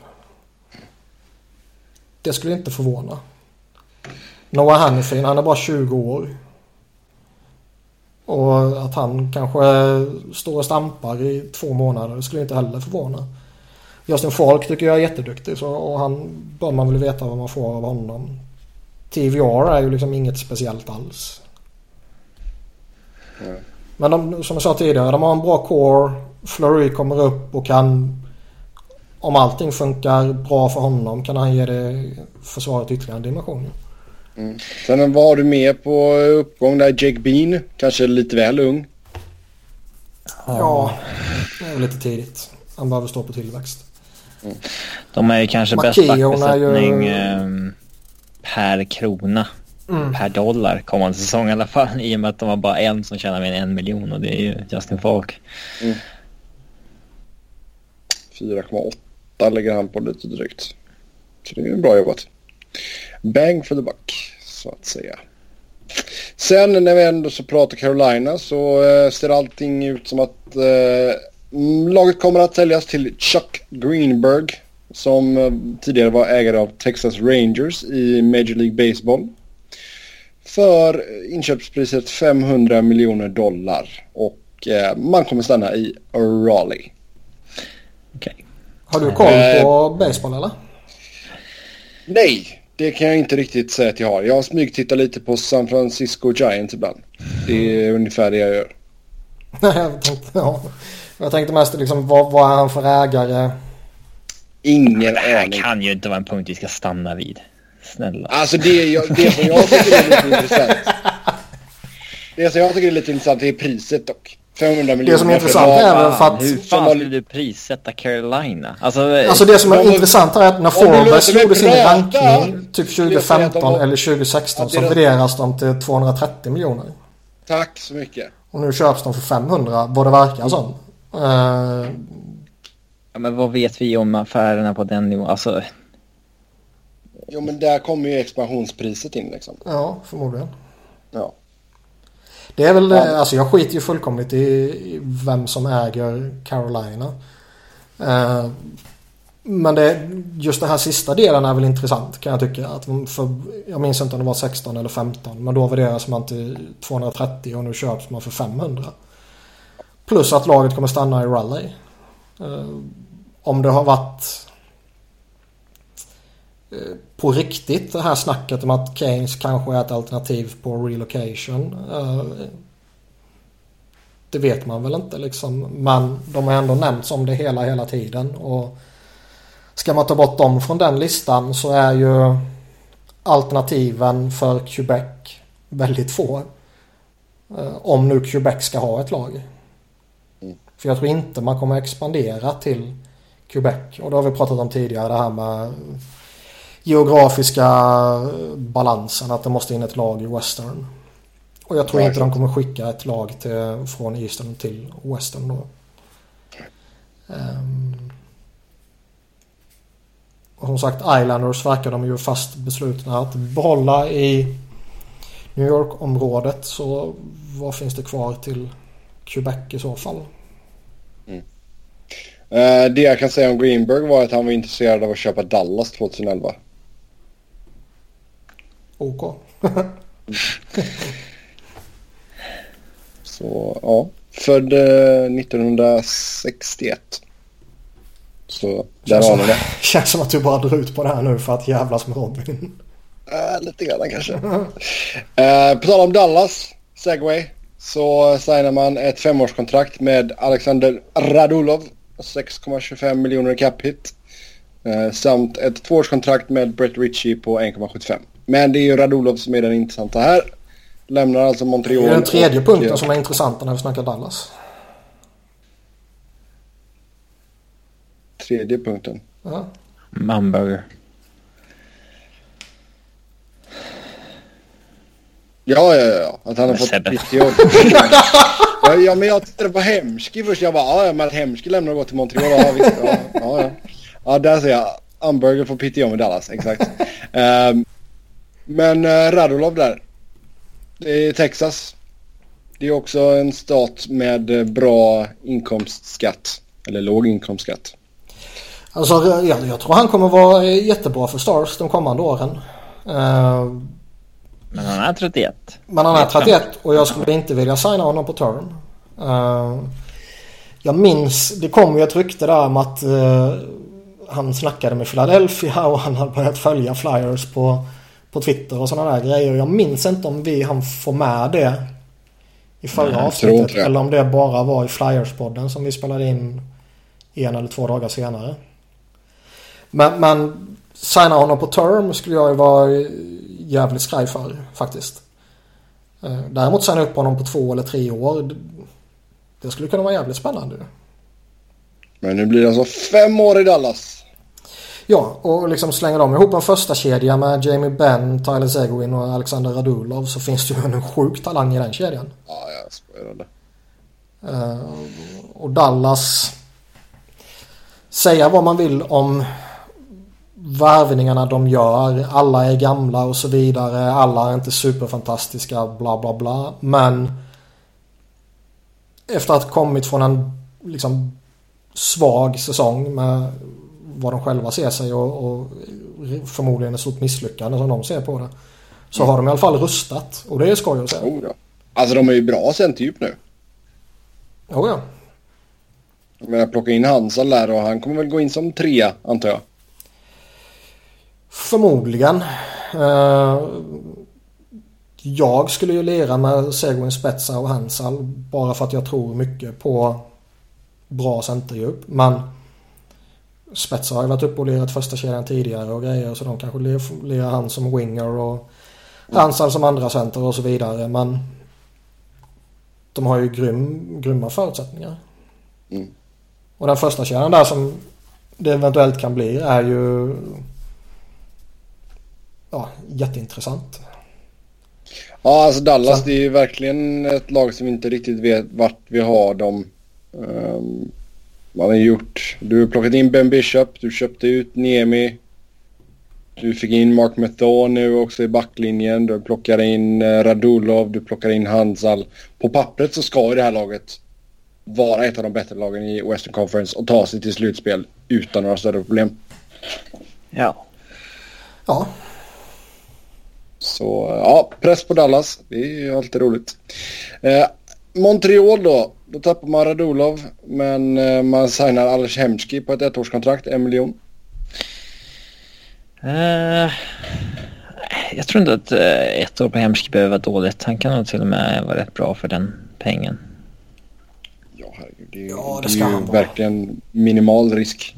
Det skulle inte förvåna. Noah Hannifin, han är bara 20 år. Och att han kanske står och stampar i två månader det skulle inte heller förvåna. Justin Falk tycker jag är jätteduktig så, och han bör man väl veta vad man får av honom. TVR är ju liksom inget speciellt alls. Mm. Men de, som jag sa tidigare, de har en bra core. Flurry kommer upp och kan om allting funkar bra för honom kan han ge det försvaret ytterligare en dimension. Mm. Sen var du med på uppgång där Jake Bean, kanske lite väl ung. Ja, det är lite tidigt. Han behöver stå på tillväxt. Mm. De är ju kanske bäst backbesättning ju... Ehm, per krona. Mm. Per dollar kommande säsong i alla fall. I och med att de har bara en som tjänar mer än en miljon och det är ju Justin Falk. Mm. 4,8 lägger han på lite drygt. Så det är bra jobbat. Bang for the buck, så att säga. Sen när vi ändå så pratar Carolina så äh, ser allting ut som att äh, laget kommer att säljas till Chuck Greenberg som äh, tidigare var ägare av Texas Rangers i Major League Baseball. För inköpspriset 500 miljoner dollar och man kommer stanna i Raleigh. Okay. Har du koll på eh, baseball eller? Nej, det kan jag inte riktigt säga att jag har. Jag smygtittar lite på San Francisco Giants ibland. Det är ungefär det jag gör. jag, tänkte, ja. Jag tänkte mest liksom vad, vad är han för ägare? Ingen aning. Det här aning. kan ju inte vara en punkt vi ska stanna vid. Snälla. Alltså det, jag, det som jag tycker är lite intressant. Det som jag tycker är lite intressant är priset dock. 500 miljoner. Det som är intressant är väl för att... Hur fan skulle du prissätta Carolina? Alltså, alltså det som är de, intressant är att när Forbes gjorde sin rankning typ 2015 de, eller 2016 så värderas de till 230 miljoner. Tack så mycket. Och nu köps de för 500 vad det verkar som. Uh, ja, men vad vet vi om affärerna på den nivån? Alltså... Jo men där kommer ju expansionspriset in liksom. Ja, förmodligen. Ja. Det är väl, ja. alltså jag skiter ju fullkomligt i vem som äger Carolina. Uh, men det, just den här sista delen är väl intressant kan jag tycka. Att för, jag minns inte om det var 16 eller 15 men då värderas man till 230 och nu köps man för 500. Plus att laget kommer stanna i Raleigh. Om det har varit eh, på riktigt det här snacket om att Keynes kanske är ett alternativ på relocation. Eh, det vet man väl inte liksom. Men de har ändå nämnts om det hela, hela tiden. Och ska man ta bort dem från den listan så är ju alternativen för Quebec väldigt få. Eh, om nu Quebec ska ha ett lag. För jag tror inte man kommer expandera till Quebec. Och det har vi pratat om tidigare det här med geografiska balansen att det måste in ett lag i Western. Och jag tror inte de kommer skicka ett lag till, från Eastern till Western då. Um, och som sagt Islanders verkar de ju fast beslutna att behålla i New York-området. Så vad finns det kvar till Quebec i så fall? Uh, det jag kan säga om Greenberg var att han var intresserad av att köpa Dallas 2011. OK. Så ja, född 1961. Så där har ni det. Känns som att du bara drar ut på det här nu för att jävlas med Robin. Äh, lite grann kanske. uh, på tal om Dallas, Segway, så signar man ett femårskontrakt med Alexander Radulov. 6,25 miljoner cap hit. Uh, samt ett tvåårskontrakt med Brett Ritchie på 1,75. Men det är ju Radulov som är den intressanta här. Lämnar alltså Montreal. Det är den tredje och, punkten som är intressant när vi snackar Dallas. Tredje punkten? Ja. Hamburger. Ja, ja, ja. Att han har fått sitt jobb. ja, ja, men jag tittade på Hemski först. Jag bara, ja, men Hemski lämnar och går till Montreal. Ja, visst. Ja, ja, ja. ja där ser jag. Hamburger får PTO med Dallas, exakt. um, men uh, Radulov där. Det är Texas. Det är också en stat med eh, bra inkomstskatt. Eller låg inkomstskatt. Alltså jag, jag tror han kommer vara eh, jättebra för Stars de kommande åren. Uh, men han är 31. Men han är 31 och jag skulle inte vilja signa honom på turn. Uh, jag minns, det kom ju ett rykte där om att uh, han snackade med Philadelphia och han hade börjat följa Flyers på, på Twitter och sådana där grejer. Jag minns inte om vi han får med det i förra Nej, avsnittet. Eller om det bara var i Flyers-podden som vi spelade in en eller två dagar senare. Men, men signa honom på term skulle jag ju vara jävligt skraj för faktiskt. Eh, däremot signa upp honom på två eller tre år. Det skulle kunna vara jävligt spännande. Men nu blir det alltså fem år i Dallas. Ja, och liksom slänger de ihop en första kedja med Jamie Benn, Tyler Seguin och Alexander Radulov så finns det ju en sjuk talang i den kedjan. Ja, jag skojar det. Uh, och Dallas. Säga vad man vill om värvningarna de gör. Alla är gamla och så vidare. Alla är inte superfantastiska bla bla bla. Men efter att ha kommit från en liksom svag säsong med vad de själva ser sig och, och förmodligen ett stort misslyckande som de ser på det. Så har de i alla fall rustat och det är skoj att se. Oh, ja. Alltså de är ju bra centerdjup nu. Oh, ja. Jag menar plocka in Hansson där och han kommer väl gå in som trea antar jag. Förmodligen. Uh, jag skulle ju lera med Seguin Spetsa och Hansal bara för att jag tror mycket på bra centerdjup. Men Spetsa har ju varit uppe och lirat första kedjan tidigare och grejer så de kanske lirar han som winger och Hansal som andra center och så vidare. Men de har ju grym, grymma förutsättningar. Mm. Och den första kedjan där som det eventuellt kan bli är ju ja, jätteintressant. Ja, alltså Dallas Så. det är ju verkligen ett lag som inte riktigt vet vart vi har dem. Um, man har gjort, du har plockat in Ben Bishop, du köpte ut Niemi. Du fick in Mark Method nu också i backlinjen. Du plockar in eh, Radulov, du plockar in Hansal. På pappret så ska ju det här laget vara ett av de bättre lagen i Western Conference och ta sig till slutspel utan några större problem. Ja. Ja, så ja, press på Dallas. Det är ju alltid roligt. Eh, Montreal då. Då tappar man Radulov. Men eh, man signar Ales Hemski på ett ettårskontrakt. En miljon. Uh, jag tror inte att uh, ett år på Hemski behöver vara dåligt. Han kan nog till och med vara rätt bra för den pengen. Ja, herregud. Det är, ja, det det är ju verkligen minimal risk.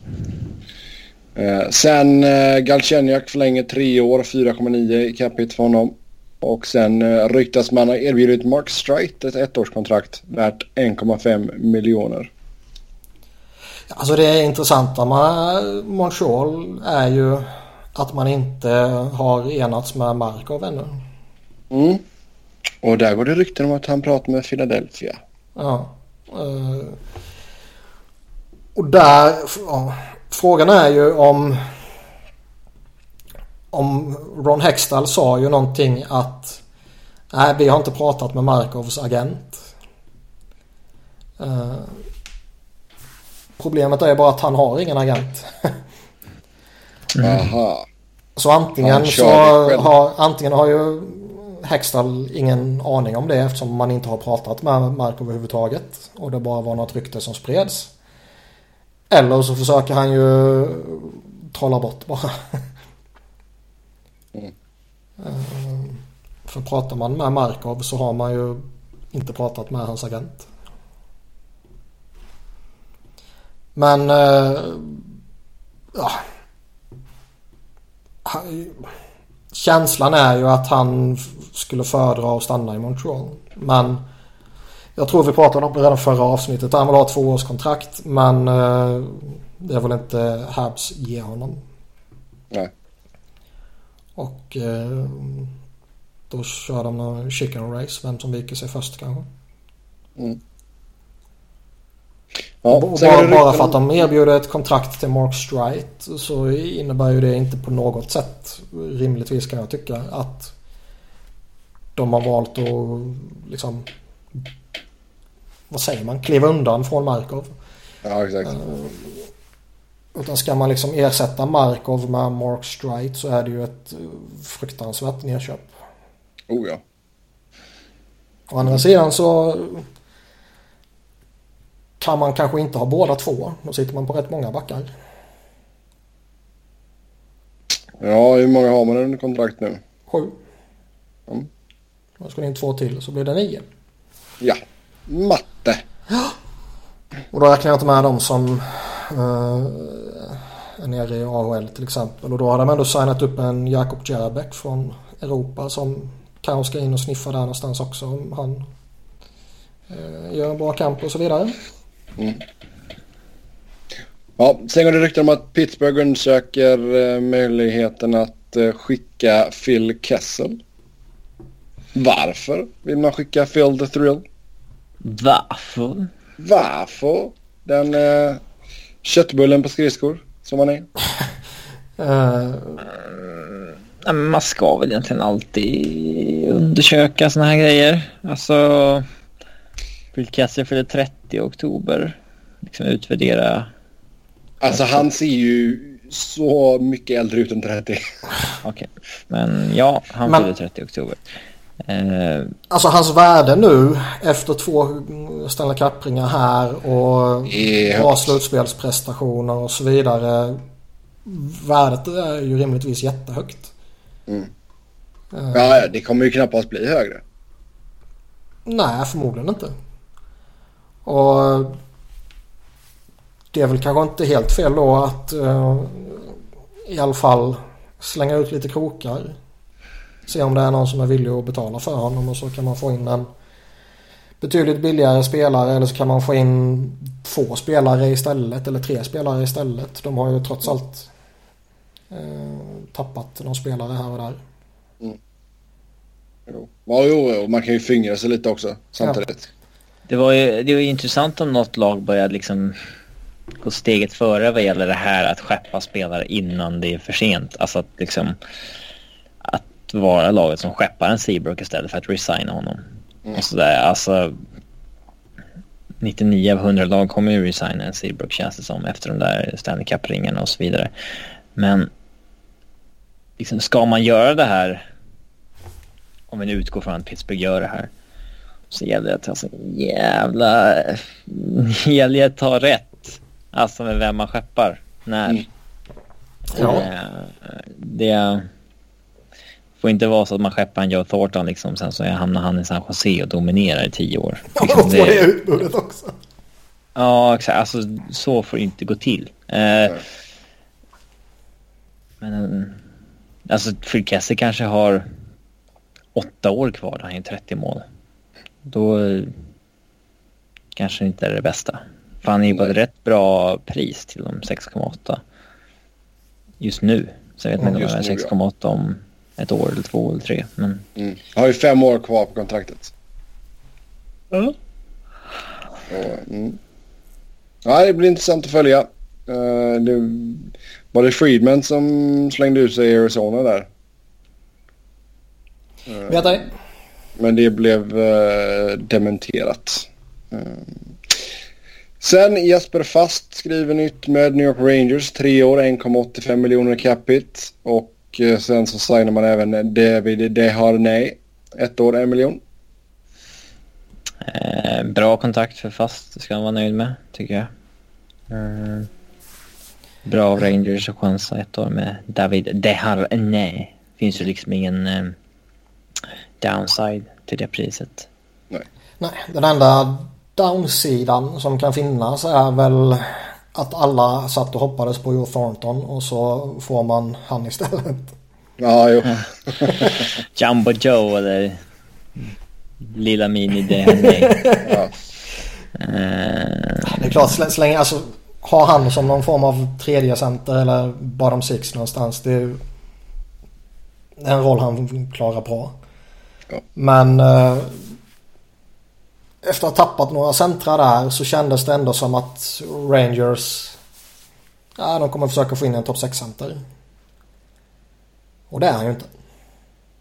Eh, sen eh, Galchenyak förlänger tre år, 4,9 i capita för honom. Och sen eh, ryktas man ha erbjudit Mark Strite ett ettårskontrakt värt 1,5 miljoner. Alltså det intressanta med Montreal är ju att man inte har enats med Markov ännu. Mm. Och där går det rykten om att han pratar med Philadelphia. Ja. Uh, och där... Ja, Frågan är ju om om Ron Hextall sa ju någonting att nej vi har inte pratat med Markovs agent. Uh, problemet är bara att han har ingen agent. mm. Så antingen så har, antingen har ju Hextall ingen aning om det eftersom man inte har pratat med Markov överhuvudtaget. Och det bara var något rykte som spreds. Eller så försöker han ju trolla bort bara. Mm. För pratar man med Markov så har man ju inte pratat med hans agent. Men... Ja. Känslan är ju att han skulle föredra att stanna i Montreal. Men jag tror vi pratade om det redan förra avsnittet. Han vill ha två års kontrakt men eh, det vill inte Habs ge honom. Nej. Och eh, då kör de någon chicken race. Vem som viker sig först kanske. Mm. Ja, bara, bara för att de erbjuder ett kontrakt till Mark Strite så innebär ju det inte på något sätt rimligtvis kan jag tycka att de har valt att liksom vad säger man, kliva undan från Markov. Ja, exakt. Uh, utan ska man liksom ersätta Markov med Mark Strite så är det ju ett fruktansvärt nedköp. Oh ja. Å andra sidan så kan man kanske inte ha båda två. Då sitter man på rätt många backar. Ja, hur många har man under kontrakt nu? Sju. Mm. Då ska in två till så blir det nio. Ja, matte. Ja. Och då räknar jag inte med dem som uh, är nere i AHL till exempel. Och då har de ändå signat upp en Jakob Jerebeck från Europa som kanske ska in och sniffa där någonstans också om han uh, gör en bra kamp och så vidare. Mm. Ja, sen går det rykten om att Pittsburgh undersöker eh, möjligheten att eh, skicka Phil Kessel. Varför vill man skicka Phil the Thrill? Varför? Varför? Den eh, köttbullen på skridskor som man är. uh, man ska väl egentligen alltid undersöka sådana här grejer. Alltså Phil Kessel fyller 30 i oktober. Liksom utvärdera. Alltså han ser ju så mycket äldre ut än 30. Okej, okay. men ja, han fyller 30 i oktober. Eh, alltså hans värde nu efter två Stanley Cup-ringar här och yeah. bra slutspelsprestationer och så vidare. Värdet är ju rimligtvis jättehögt. Mm. Eh, ja, det kommer ju knappast bli högre. Nej, förmodligen inte. Och det är väl kanske inte helt fel då att uh, i alla fall slänga ut lite krokar. Se om det är någon som är villig att betala för honom och så kan man få in en betydligt billigare spelare eller så kan man få in två spelare istället eller tre spelare istället. De har ju trots allt eh, tappat någon spelare här och där. Mm. Jo. Ja, jo, man kan ju fingra sig lite också samtidigt. Ja. Det var ju det var intressant om något lag började liksom gå steget före vad gäller det här att skeppa spelare innan det är för sent. Alltså att liksom att vara laget som skeppar en Seabrook istället för att resigna honom. Mm. Och sådär. Alltså 99 av 100 lag kommer ju resigna en Seabrook känns det som efter de där Stanley Cup-ringarna och så vidare. Men liksom, ska man göra det här om vi nu utgår från att Pittsburgh gör det här så gäller det att alltså, jävla... gäller det att ta rätt. Alltså med vem man skeppar. När. Mm. Ja. Det, får inte vara så att man skeppar en Joe Thornton liksom. Sen så hamnar han i San Jose och dominerar i tio år. Ja, liksom, det, det utbudet också. Ja, exakt. Alltså så får det inte gå till. Eh, men alltså Phil Kessel kanske har åtta år kvar. Han är 30 mål då kanske inte är det bästa. För han är ju på ett rätt bra pris till de 6,8 just nu. Så jag vet inte om det är 6,8 ja. om ett år eller två eller tre. Men... Mm. Har ju fem år kvar på kontraktet. Mm. mm. Ja, det blir intressant att följa. Uh, det var det Friedman som slängde ut sig i Arizona där? Uh, vet ej. Men det blev eh, dementerat. Eh. Sen Jesper Fast skriver nytt med New York Rangers. Tre år, 1,85 miljoner capita. Och eh, sen så signar man även David Deharnay. Ett år, en miljon. Eh, bra kontakt för Fast, det ska han vara nöjd med, tycker jag. Eh, bra av Rangers att chansa ett år med David Deharnay. finns ju liksom ingen eh, downside till det priset. Nej. Nej, den enda downsidan som kan finnas är väl att alla satt och hoppades på Joe Thornton och så får man han istället. Ja, jo. Jumbo Joe eller Lilla Mini Denny. ja. Det är klart, så länge, alltså ha han som någon form av tredje center eller bottom six någonstans. Det är, det är en roll han klarar bra. Ja. Men eh, efter att ha tappat några centra där så kändes det ändå som att Rangers ja, de kommer försöka få in en topp 6-center. Och det är han ju inte.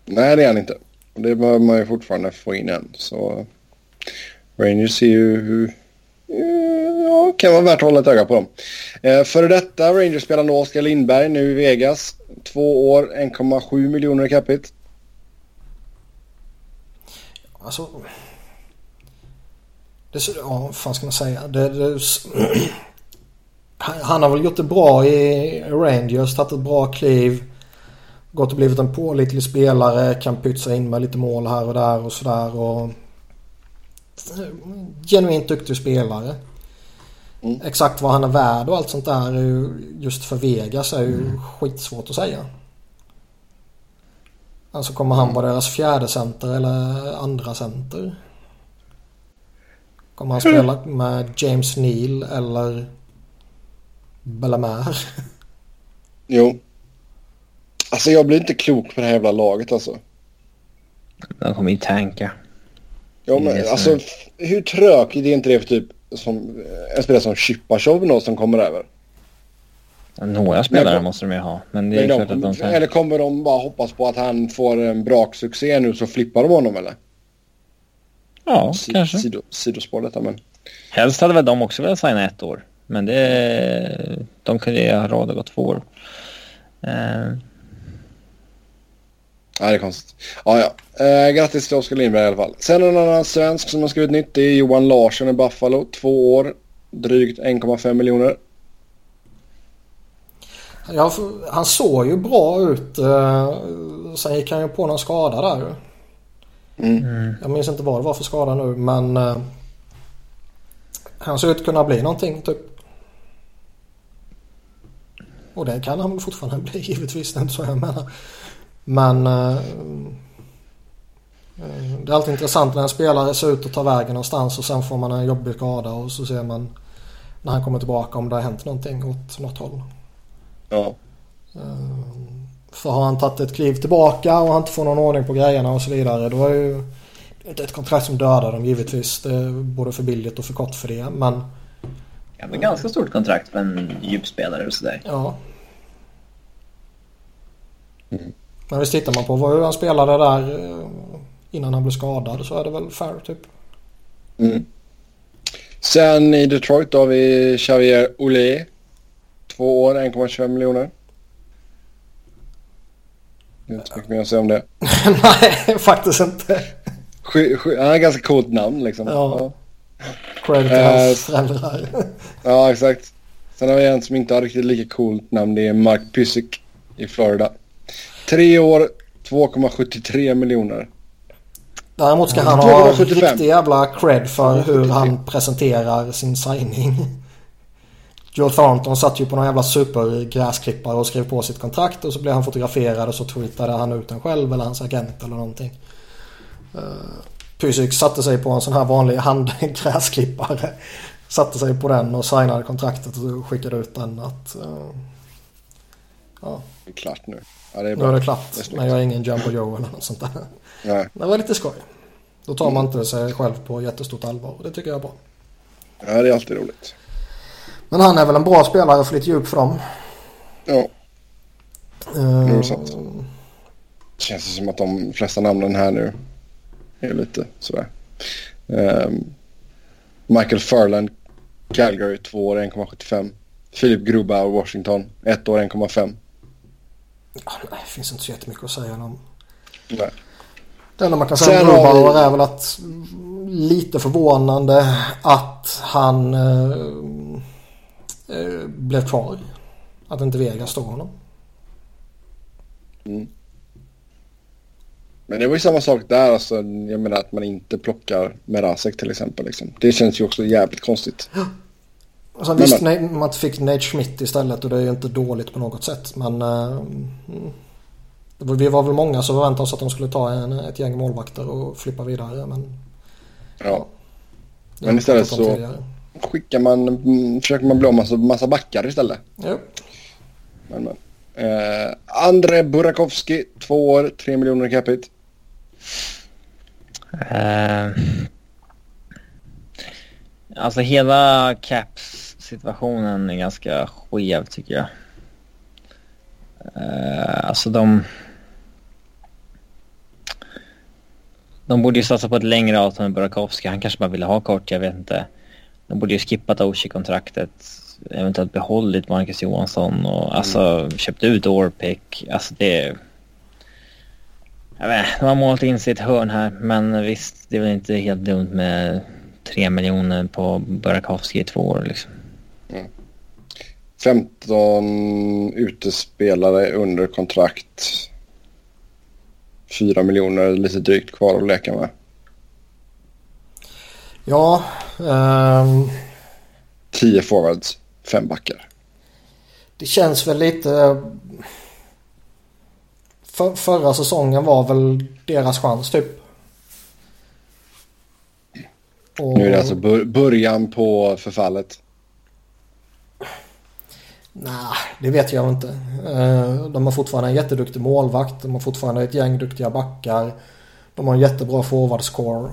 Nej, det är han inte. Det behöver man ju fortfarande få in än. Så Rangers ser ju. Ja, kan vara värt att hålla ett öga på dem. Eh, före detta Rangers-spelaren Oskar Lindberg nu i Vegas. Två år, 1,7 miljoner i capita. Alltså... Det, ja, vad fan ska man säga? Det, det, han har väl gjort det bra i Rangers, tagit ett bra kliv. Gått och blivit en pålitlig spelare, kan pytsa in med lite mål här och där och sådär. Och... Genuint duktig spelare. Mm. Exakt vad han är värd och allt sånt där är ju, just för Vegas är ju mm. skitsvårt att säga. Alltså kommer han vara deras fjärde center eller andra center? Kommer han spela med James Neal eller Bellamare? Jo. Alltså jag blir inte klok på det här jävla laget alltså. De kommer ju tanka. Ja men alltså hur trökigt är inte det för typ som, en spelare som Chipachov då som kommer över? Några spelare men, måste de ju ha. Men det är de, klart att de. Eller kommer de bara hoppas på att han får en bra succé nu så flippar de honom eller? Ja, S kanske. Sido, sidospår detta men. Helst hade väl de också velat signa ett år. Men det... De kunde ju ha råd att gå två år. Uh... Ja, det är konstigt. Ja, ja. Eh, grattis till Oskar Lindberg i alla fall. Sen en annan svensk som har skrivit nytt. Det är Johan Larsson i Buffalo. Två år. Drygt 1,5 miljoner. Ja, han såg ju bra ut. Eh, sen gick han ju på någon skada där. Mm. Jag minns inte vad det var för skada nu men eh, han ser ut att kunna bli någonting typ. Och det kan han väl fortfarande bli givetvis. Det är inte så jag menar. Men eh, det är alltid intressant när en spelare ser ut att ta vägen någonstans och sen får man en jobbig skada och så ser man när han kommer tillbaka om det har hänt någonting åt något håll. Ja. För har han tagit ett kliv tillbaka och han inte får någon ordning på grejerna och så vidare då är ju inte ett kontrakt som dödar dem givetvis. Det är både för billigt och för kort för det men... Ja men ganska stort kontrakt för en djupspelare och sådär. Ja. Mm. Men visst tittar man på hur han spelade där eh, innan han blev skadad så är det väl fair typ. Mm. Sen i Detroit då har vi Xavier Olé. Två år, 1,25 miljoner. Det är inte så mycket mer att säga om det. Nej, faktiskt inte. Han har ganska coolt namn liksom. Ja. Credit till hans föräldrar. ja, exakt. Sen har vi en som inte har riktigt lika coolt namn. Det är Mark Pysyk i Florida. Tre år, 2,73 miljoner. Däremot ska han ha riktig jävla cred för hur han presenterar sin signing. Joe Thornton satt ju på någon jävla supergräsklippare och skrev på sitt kontrakt och så blev han fotograferad och så tweetade han ut den själv eller hans agent eller någonting. Uh, Pysyk satte sig på en sån här vanlig handgräsklippare. Satte sig på den och signade kontraktet och skickade ut den att... Uh, ja. Det är klart nu. Ja, det är bra. Nu är det klart. Det är men jag är ingen Jumbo Joe eller något sånt där. Nej. Det var lite skoj. Då tar man inte sig själv på jättestort allvar. Det tycker jag är bra. Ja, det är alltid roligt. Men han är väl en bra spelare för lite djup för dem. Ja. Uh, det är sant. Det känns som att de flesta namnen här nu är lite sådär. Um, Michael Furland, Calgary, 2 år 1,75. Philip Grubauer, Washington, 1 år 1,5. Ja, nej, det finns inte så jättemycket att säga om. Nej. Det enda man kan säga om Grubauer vi... är väl att lite förvånande att han eh, eh, blev kvar. Att inte Vegas stod honom. Mm. Men det var ju samma sak där. Alltså, jag menar att man inte plockar Merasek till exempel. Liksom. Det känns ju också jävligt konstigt. Och sen visst, nej, man fick Nate Schmidt istället och det är ju inte dåligt på något sätt. Men uh, vi var väl många som förväntade oss att de skulle ta en, ett gäng målvakter och flippa vidare. Men, ja. ja men istället så skickar man, mm, försöker man bli av med massa backar istället. Ja. Men, men. Eh, André Burakovsky, två år, tre miljoner capita. Uh, alltså hela Caps-situationen är ganska skev tycker jag. Uh, alltså de... De borde ju satsa på ett längre avtal med Burakovsky. Han kanske bara ville ha kort, jag vet inte. De borde ju skippat Oshie-kontraktet. Eventuellt behållit Marcus Johansson och mm. alltså köpt ut Orpik. Alltså det... Jag vet de har målat in sig i ett hörn här. Men visst, det är väl inte helt dumt med tre miljoner på Burakovsky i två år liksom. Mm. 15 utespelare under kontrakt. 4 miljoner lite drygt kvar att leka med. Ja. Um... 10 forwards, 5 backar. Det känns väl lite för, förra säsongen var väl deras chans typ. Och... Nu är det alltså början på förfallet. Nej, det vet jag inte. Eh, de har fortfarande en jätteduktig målvakt. De har fortfarande ett gäng duktiga backar. De har en jättebra forwardscore.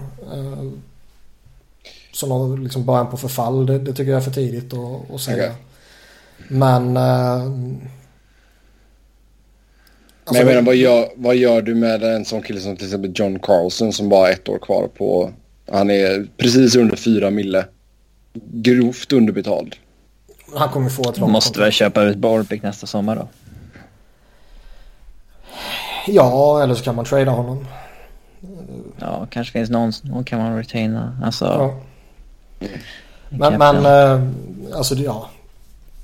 Som har liksom början på förfall. Det, det, tycker jag är för tidigt att, att säga. Okay. Men eh, Alltså, Men jag menar, vad gör, vad gör du med en sån kille som till exempel John Carlson som bara har ett år kvar på... Han är precis under fyra mille. Grovt underbetald. Han kommer få ett långt Måste väl köpa ut Barbic nästa sommar då? Ja, eller så kan man trada honom. Ja, kanske finns någon, någon kan man retaina. Alltså... Ja. Men, men äh, alltså ja.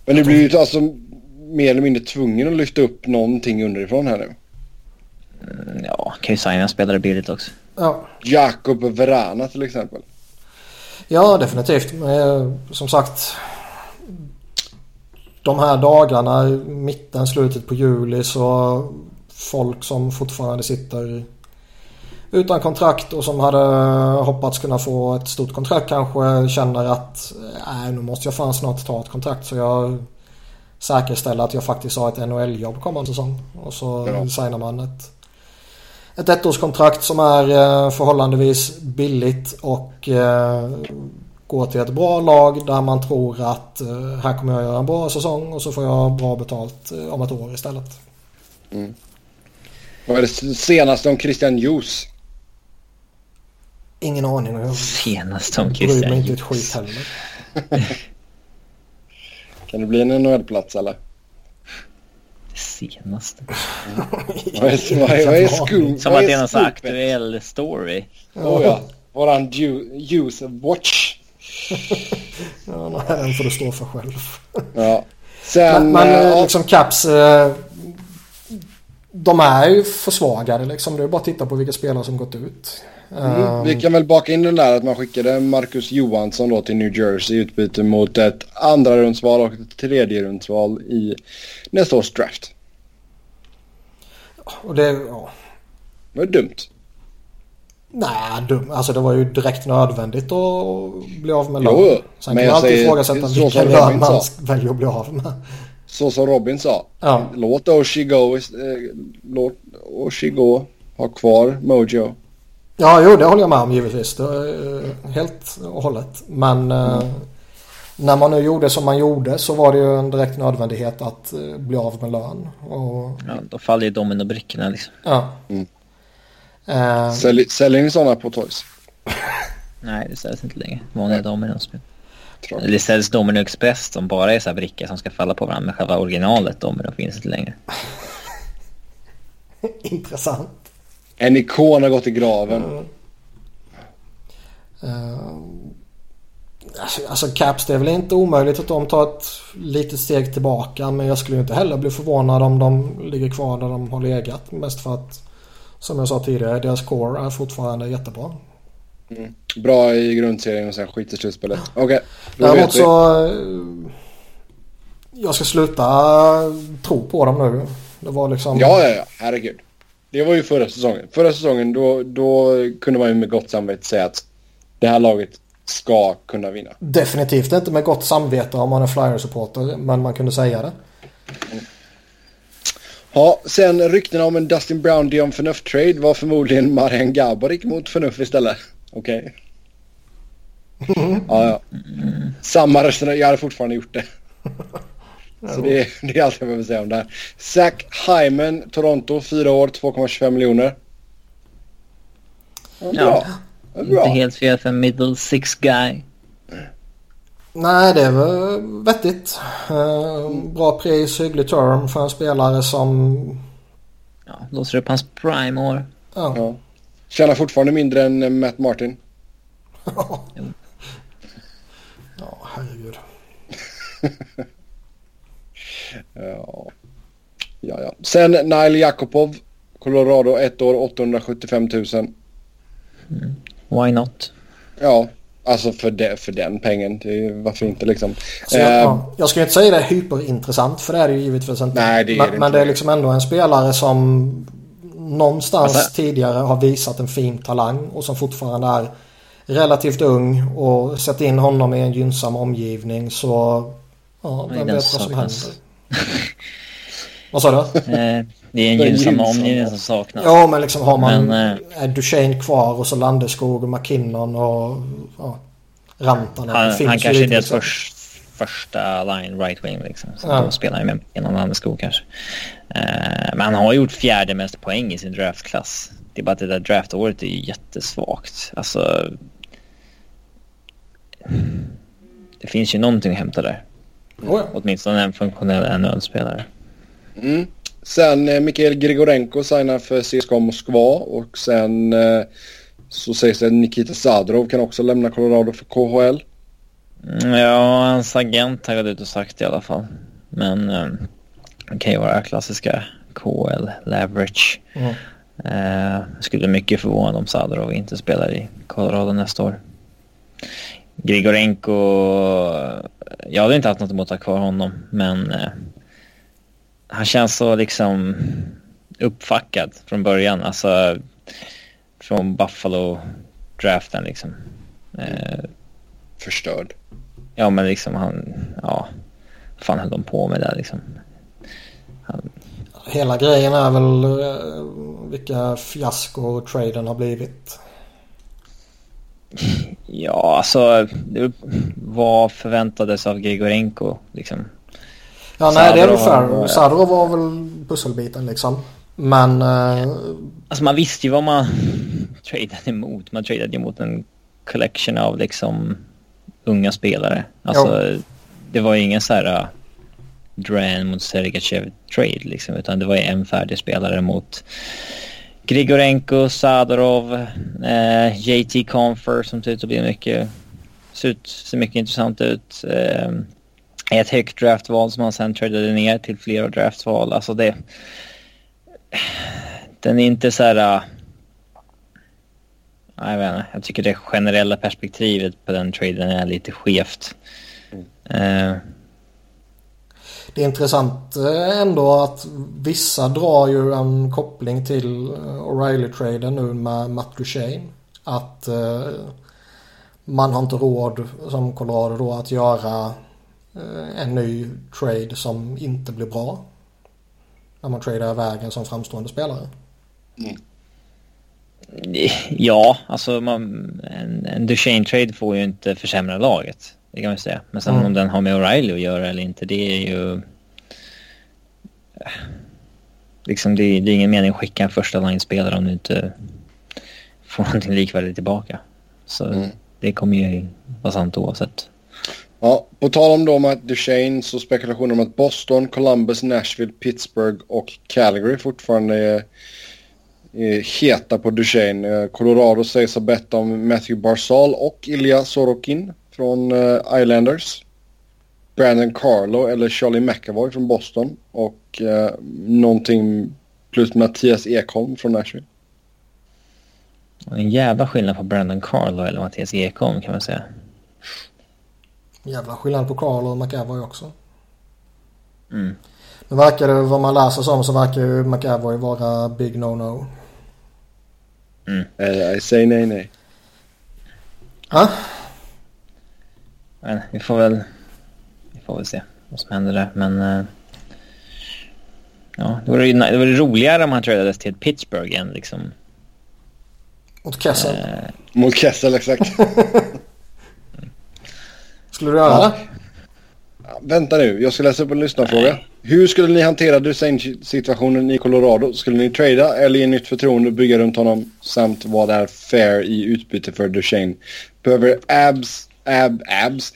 Men det blir ju alltså mer eller mindre tvungen att lyfta upp någonting underifrån här nu. Mm, ja, kan ju signa spelare billigt också. Ja. Jakob Verana till exempel. Ja, definitivt. Men, som sagt. De här dagarna, mitten, slutet på juli så folk som fortfarande sitter utan kontrakt och som hade hoppats kunna få ett stort kontrakt kanske känner att nej, nu måste jag fan snart ta ett kontrakt så jag säkerställa att jag faktiskt har ett NHL-jobb kommande säsong. Och så ja. signar man ett, ett ettårskontrakt som är eh, förhållandevis billigt och eh, går till ett bra lag där man tror att eh, här kommer jag göra en bra säsong och så får jag bra betalt om ett år istället. Mm. Vad är det senaste om Christian Juice? Ingen aning. Senaste om Christian bryr mig inte ett skit heller. Kan det bli en NHL-plats eller? Det senaste. Mm. vad är, vad är, vad är scoop? Som att det är någon sån aktuell story. Oh ja. Våran use watch. ja, nej, den får du stå för själv. ja. Sen, men, men äh, liksom Caps. Äh, de är ju försvagade liksom. Det är bara att titta på vilka spelare som gått ut. Mm. Vi kan väl baka in den där att man skickade Marcus Johansson då till New Jersey i utbyte mot ett andra rundsval och ett tredje rundsval i nästa års draft. Och det, ja. Det var dumt. Nej, dum. Alltså det var ju direkt nödvändigt att bli av med lön. Jo, Sen kan man alltid ifrågasätta vilken lön man väljer att bli av med. Så som Robin sa. Ja. Låt Oshie gå, eh, låt Oshie gå, ha kvar Mojo. Ja, jo det håller jag med om givetvis. Det, helt och hållet. Men mm. eh, när man nu gjorde som man gjorde så var det ju en direkt nödvändighet att eh, bli av med lön. Och... Ja, då faller ju dominobrickorna liksom. Ja. Mm. Eh... Sälj, säljer ni sådana på Toys? Nej, det säljs inte längre. Vanliga dominospel. Det säljs Domino Express som bara är så här brickor som ska falla på varandra. Men själva originalet Domino finns inte längre. Intressant. En ikon har gått i graven. Mm. Uh, alltså, alltså Caps det är väl inte omöjligt att de tar ett litet steg tillbaka. Men jag skulle inte heller bli förvånad om de ligger kvar där de har legat. Mest för att som jag sa tidigare, deras core är fortfarande jättebra. Mm. Bra i grundserien och sen skit i slutspelet. Okej, okay, Däremot så... Eh, jag ska sluta tro på dem nu. Det var liksom... Ja, ja, ja. Herregud. Det var ju förra säsongen. Förra säsongen då, då kunde man ju med gott samvete säga att det här laget ska kunna vinna. Definitivt inte med gott samvete om man är Flyers-supporter, men man kunde säga det. Mm. Ja, sen ryktena om en Dustin Brown Dion Förnuft-trade var förmodligen Marian Gaborik mot Förnuft istället. Okej. Okay. Ja, ja. Samma röster, jag hade fortfarande gjort det. Så det är, det är allt jag behöver säga om det här. Zach Hyman, Toronto, 4 år, 2,25 miljoner. Ja, bra. Ja, bra. Inte helt fel för en middle six guy. Nej, det är väl vettigt. Uh, bra pris, hygglig term för en spelare som... Ja, låser upp hans prime-år. Ja. ja. Tjänar fortfarande mindre än Matt Martin. ja, herregud. ja. ja, ja. Sen Nile Jakobov, Colorado, ett år, 875 000. Mm. Why not? Ja, Alltså för, de, för den pengen. Det, varför inte liksom. Så jag, uh, jag skulle inte säga det är hyperintressant för det är det ju givetvis inte. Nej, det är men, det men det är liksom ändå en spelare som någonstans alltså, tidigare har visat en fin talang och som fortfarande är relativt ung och sätt in honom i en gynnsam omgivning så ja, vem vet vad som händer. vad sa du? Eh, det är en gynnsam omgivning som saknas. Ja, men liksom har man men, äh, Duchene kvar och så Landeskog och McKinnon och ja, Rantanen. Han, han kanske är deras liksom. för, första line right wing liksom. Så ja. då spelar han med McKinnon och Landeskog kanske. Uh, men han har gjort fjärde mest poäng i sin draftklass. Det är bara att det där draftåret är jättesvagt. Alltså... Det finns ju någonting att hämta där. Oh ja. Åtminstone en funktionell NHL-spelare. Mm. Sen eh, Mikhail Grigorenko signar för CSKA Moskva och sen eh, så sägs det att Nikita Zadrov kan också lämna Colorado för KHL. Mm, ja, hans agent har gått ut och sagt i alla fall. Men eh, det kan ju vara klassiska KHL leverage. Mm. Eh, skulle mycket förvånad om Zadrov inte spelar i Colorado nästa år. Grigorenko, jag hade inte haft något emot att ha kvar honom, men eh, han känns så liksom uppfackad från början. Alltså från Buffalo-draften liksom. Eh, Förstörd. Ja men liksom han, ja. Vad fan höll de på med där liksom? Han... Hela grejen är väl eh, vilka fiasko traden har blivit. Ja, alltså vad förväntades av Grigorenko liksom? Ja, nej det är fair. Sadrov var väl pusselbiten liksom. Men... Uh... Alltså man visste ju vad man tradade emot. Man tradade emot en collection av liksom unga spelare. Alltså jo. det var ju ingen så här uh, Dran mot Sergachev trade liksom. Utan det var ju en färdig spelare mot Grigorenko, Sadorov, uh, JT Confer som ser ut att bli mycket... Ser, ut, ser mycket intressant ut. Uh, ett högt draftval som han sen tradade ner till flera draftval. Alltså det... Den är inte så här... Uh, jag vet inte, jag tycker det generella perspektivet på den traden är lite skevt. Mm. Uh, det är intressant eh, ändå att vissa drar ju en koppling till O'Reilly-traden nu med Matt Duchene. Att uh, man har inte råd som Colorado då att göra Eh, en ny trade som inte blir bra. När man tradar iväg en som framstående spelare. Mm. Ja, alltså man, en, en Duchene-trade får ju inte försämra laget. Det kan man säga. Men sen mm. om den har med O'Reilly att göra eller inte, det är ju... Liksom det, det är ingen mening att skicka en första line-spelare om du inte får någonting likvärdigt tillbaka. Så mm. det kommer ju vara sant oavsett. Ja, på tal om då Matt Duchene så spekulationer om att Boston, Columbus, Nashville, Pittsburgh och Calgary fortfarande är, är heta på Duchene. Eh, Colorado sägs ha bett om Matthew Barzal och Ilja Sorokin från uh, Islanders. Brandon Carlo eller Charlie McAvoy från Boston och uh, någonting plus Mattias Ekholm från Nashville. En jävla skillnad på Brandon Carlo eller Mattias Ekholm kan man säga. Jävla skillnad på Carlo och McAvoy också. Mm. Nu verkar det, vad man läser som så verkar ju McAvoy vara big no-no. Mm. I say nej nej. Ja? Men vi får väl... Vi får väl se vad som händer där. Men... Uh, ja, det vore, det vore roligare om han tradades till Pittsburgh än liksom... Mot Kessel. Uh, mot Kessel, exakt. Skulle du göra ja. det? Vänta nu, jag ska läsa upp en lyssnarfråga. Hur skulle ni hantera Dusain-situationen i Colorado? Skulle ni trada eller ge nytt förtroende och bygga runt honom samt vad är fair i utbyte för Duchene? Behöver abs, ab, abs,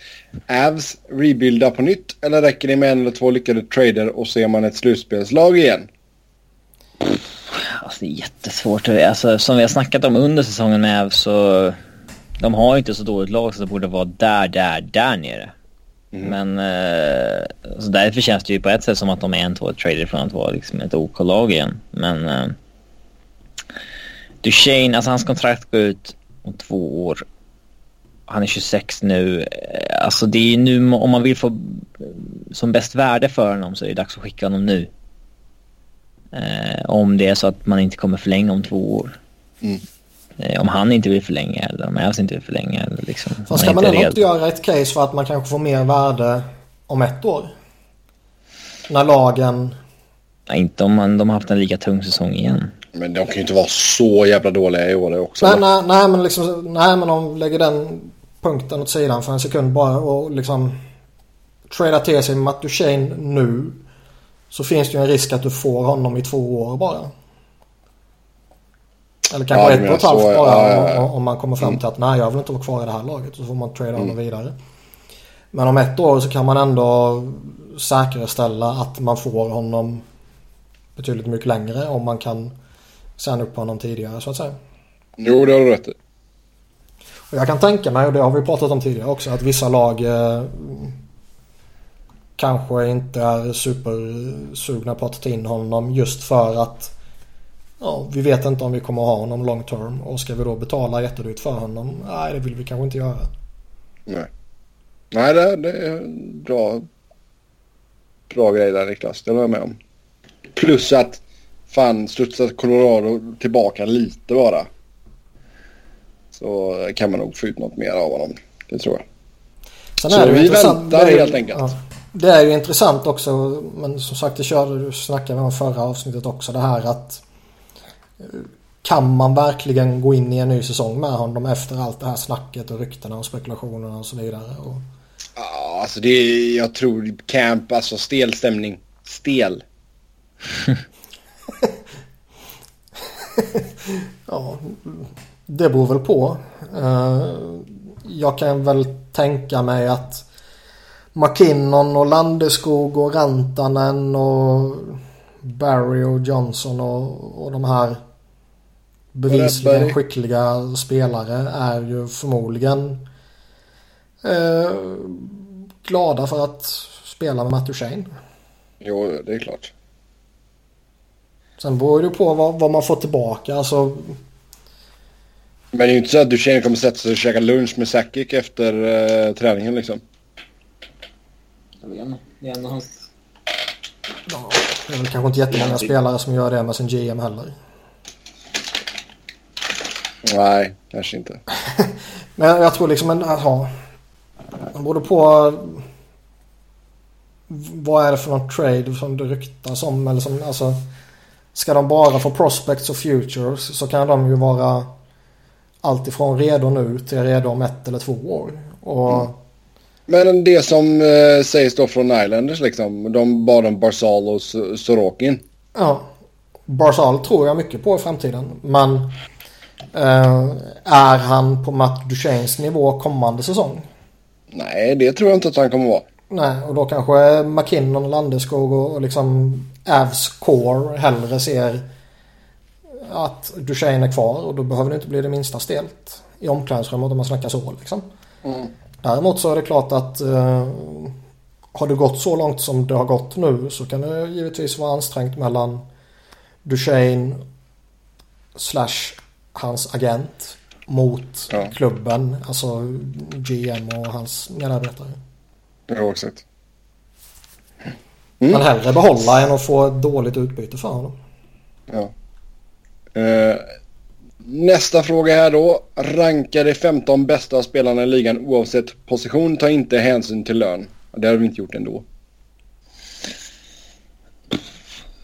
abs rebuilda på nytt eller räcker det med en eller två lyckade trader och ser man ett slutspelslag igen? Alltså, det är jättesvårt. Alltså, som vi har snackat om under säsongen med Avs så de har inte så dåligt lag så det borde vara där, där, där nere. Mm. Men eh, så därför känns det ju på ett sätt som att de är en, två trader från att vara liksom ett OK-lag igen. Men eh, Duchene, alltså hans kontrakt går ut om två år. Han är 26 nu. Eh, alltså det är nu, om man vill få som bäst värde för honom så är det dags att skicka honom nu. Eh, om det är så att man inte kommer förlänga om två år. Mm. Eh, om han inte vill förlänga eller om Ävs inte vill förlänga. Eller liksom, Fast ska man ändå inte göra ett case för att man kanske får mer värde om ett år? När lagen... Nej, inte om man, de har haft en lika tung säsong igen. Men de kan ju inte vara så jävla dåliga i år också. Nej, nej, nej, men liksom, nej, men om vi lägger den punkten åt sidan för en sekund bara och liksom trada till sig Matt Duchene nu så finns det ju en risk att du får honom i två år bara. Eller kanske ja, ett och ett halvt bara ja, ja, om man kommer fram till att nej jag vill inte vara kvar i det här laget. Så får man trada honom mm. vidare. Men om ett år så kan man ändå säkerställa att man får honom betydligt mycket längre om man kan signa upp honom tidigare så att säga. Jo, det har du rätt i. Och jag kan tänka mig, och det har vi pratat om tidigare också, att vissa lag eh, kanske inte är supersugna på att ta in honom just för att ja, vi vet inte om vi kommer ha honom long term och ska vi då betala jättedyrt för honom? Nej, det vill vi kanske inte göra. Nej, Nej det, det är bra, bra grej där Niklas. Det håller jag med om. Plus att fan studsar Colorado tillbaka lite bara. Så kan man nog få ut något mer av honom. Det tror jag. Sen så vi väntar helt enkelt. Ja, det är ju intressant också. Men som sagt det körde du snackade om förra avsnittet också. Det här att kan man verkligen gå in i en ny säsong med honom efter allt det här snacket och ryktena och spekulationerna och så vidare? Och... Ja, alltså det är, jag tror camp, alltså stel stämning. Stel. ja, det beror väl på. Eh, jag kan väl tänka mig att McKinnon och Landeskog och Rantanen och Barry och Johnson och, och de här bevisligen skickliga spelare är ju förmodligen eh, glada för att spela med Matt. Jo, det är klart. Sen beror det på vad, vad man får tillbaka. Alltså... Men det är ju inte så att Duchene kommer sätta sig och käka lunch med Sakic efter uh, träningen liksom. Jag vet inte. Det är ändå hans... Ja, det är väl kanske inte jättemånga spelare som gör det med sin GM heller. Nej, kanske inte. Men jag tror liksom en, ja. Man borde på vad är det för någon trade som det ryktas om eller som alltså ska de bara få prospects och futures så kan de ju vara alltifrån redo nu till redo om ett eller två år. Och... Mm. Men det som eh, sägs då från Islanders liksom. De bad om Barzal och Sorokin. Ja. Barzal tror jag mycket på i framtiden. Men Uh, är han på Matt Duchenes nivå kommande säsong? Nej, det tror jag inte att han kommer vara. Nej, och då kanske McKinnon, Landeskog och liksom Avs core hellre ser att Duchene är kvar och då behöver det inte bli det minsta stelt i omklädningsrummet om man snackar så liksom. Mm. Däremot så är det klart att uh, har det gått så långt som det har gått nu så kan det givetvis vara ansträngt mellan Duchene slash hans agent mot Ja. klubben, alltså GM och hans medarbetare. Ja, exakt. Mm. Men hellre behålla än att få ett dåligt utbyte för honom. Ja. Eh, nästa fråga här då. Ranka de 15 bästa spelarna i ligan oavsett position. Ta inte hänsyn till lön. Det har vi inte gjort ändå.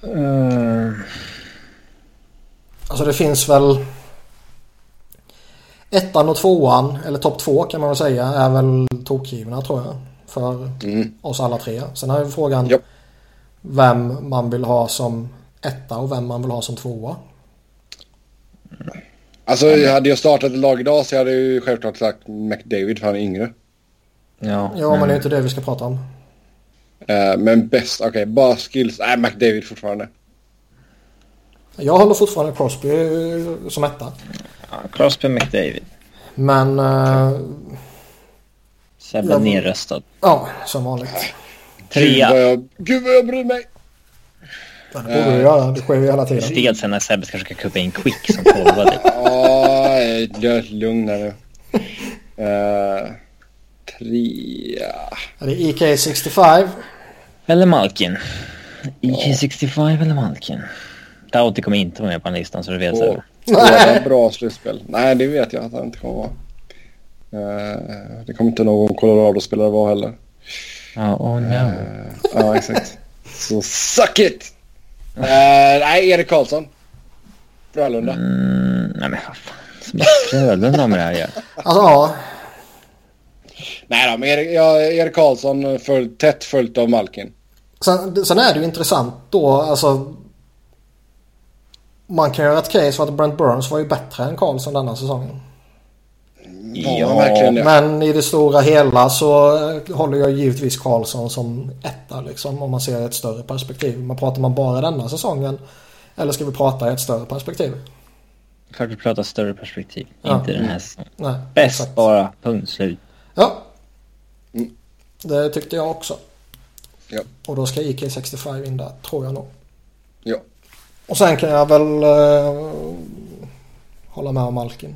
Uh, Alltså det finns väl... Ettan och tvåan, eller topp två kan man väl säga, är väl tokgivna tror jag. För Mm. oss alla tre. Sen vi frågan Ja. vem man vill ha som etta och vem man vill ha som tvåa. Alltså hade jag startat ett lag idag så hade jag ju självklart sagt McDavid för han är yngre. ja, Ja, men det är inte det vi ska prata om. Eh, men bäst, okej, bara skills. Nej, McDavid fortfarande. Jag håller fortfarande Crosby eh, som etta. ja, Crosby McDavid. Men eh, Sebbe Ja. nerröstad. ja, som vanligt. Gud Trea. vad, jag, gud vad jag bryr mig. Ja, det borde du göra. Det sker ju hela tiden. Stelt sen när Sebbe ska försöka kuppa in Quick som tolva. typ. Lös lugna nu. Uh, trea. Ja, Det är EK65. Eller Malkin. IK65 eller Malkin. Doughty kommer inte vara med på den listan så du vet. Sebbe. båda bra slutspel. Nej, det vet jag att han inte kommer vara. Eh, det kommer inte någon Colorado-spelare vara heller. Ja, oh no. Eh, ja, exakt. Så suck it! Eh, nej, Erik Karlsson. Frölunda. Mm, nej men vad fan. Frölunda med det här göra. Alltså ja. Nej då, men Erik, ja, Erik Karlsson för, tätt följt av Malkin. Sen, sen är det ju intressant då. Alltså. Man kan göra ett case för att Brent Burns var ju bättre än Karlsson denna säsongen. Ja, verkligen det? Men i det stora hela så eh, håller jag givetvis Karlsson som etta liksom. Om man ser ett större perspektiv. Men pratar man bara denna säsongen. Eller ska vi prata i ett större perspektiv? Klart vi pratar större perspektiv. Ja. Inte den här säsongen. Nej. Bäst exakt. bara. Punkt slut. Ja. Mm. Det tyckte jag också. Ja. Och då ska IK65 in där tror jag nog. Ja. Och sen kan jag väl eh, hålla med om Malkin.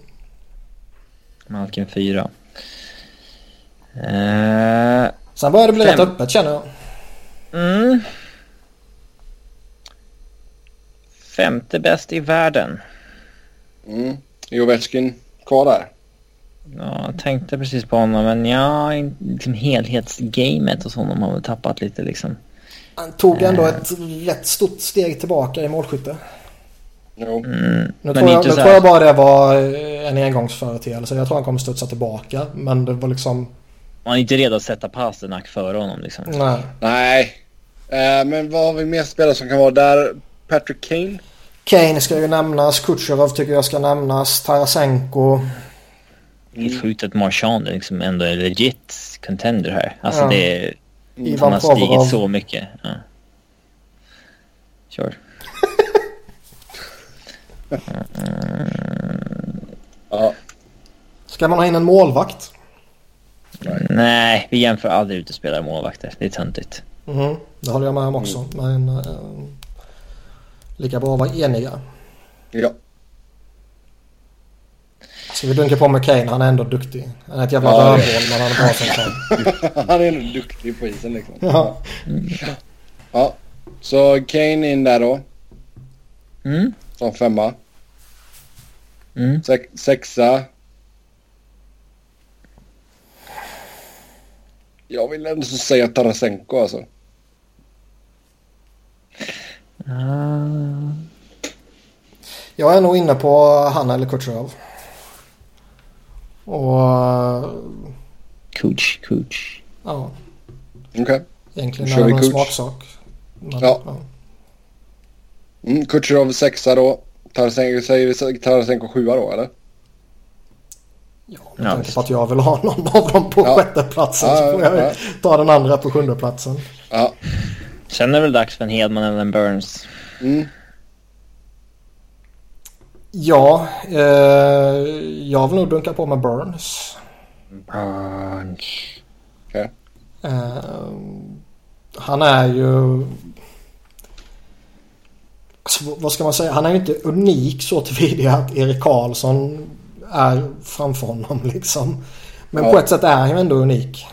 Malkin 4. Uh, Sen börjar det bli Fem. rätt öppet känner jag. mm. Femte bäst i världen. Mm. Ovechkin kvar där? Ja, jag tänkte precis på honom men ja, liksom helhetsgamet hos honom har väl tappat lite liksom. Han tog ändå ett rätt stort steg tillbaka i målskytte. Jo. Mm, Nu, tror jag, nu tror jag bara det var eh, en engångsföreteelse. Jag tror han kommer studsa tillbaka. Men det var liksom... man är inte redo att sätta Pasternak före honom liksom. Nej. Nej. Eh, men vad har vi mer spelare som kan vara där? Patrick Kane? Kane ska ju nämnas. Kutjerov tycker jag ska nämnas. Tarasenko. Helt sjukt att Marchand är liksom ändå är legit contender här. Alltså Ja. det är... Han Ivan har stigit så mycket. Ja. Kör. Ja. Ska man ha in en målvakt? Nej, vi jämför aldrig utespelare och målvakter. Det är töntigt. Mhm, det håller jag med om också. Men eh, lika bra att vara eniga. Ja. Ska vi dunka på med Kane? Han är ändå duktig. Han är ett jävla Ja, rövhål men han är bra som fan. Han är ändå duktig på isen liksom. Ja. Ja. Så Kane in där då. Mm. Som femma. Mm. Sex, sexa. Jag vill ändå säga Tarasenko alltså. Ah. Jag är nog inne på han eller Kutjerov. Och eh, coach, coach. ja, Okej. egentligen Kör är det en Kuch? smaksak. Men, Ja. Mm, Kutjerov sexa då. Tarasenko, säger vi Tarasenko sjua då eller? Ja, med Ja, tanke på att jag vill ha någon av dem på Ja. sjätteplatsen så Ja, får jag ja. ta den andra på sjundeplatsen. Ja. Sen är det väl dags för en Hedman eller en Burns. Mm. Ja, eh, jag vill nog dunka på med Burns. Burns. Okej. Eh, han är ju... Alltså, vad ska man säga? Han är ju inte unik så tillvida att Erik Karlsson är framför honom liksom. Men Ja. på ett sätt är han ju ändå unik.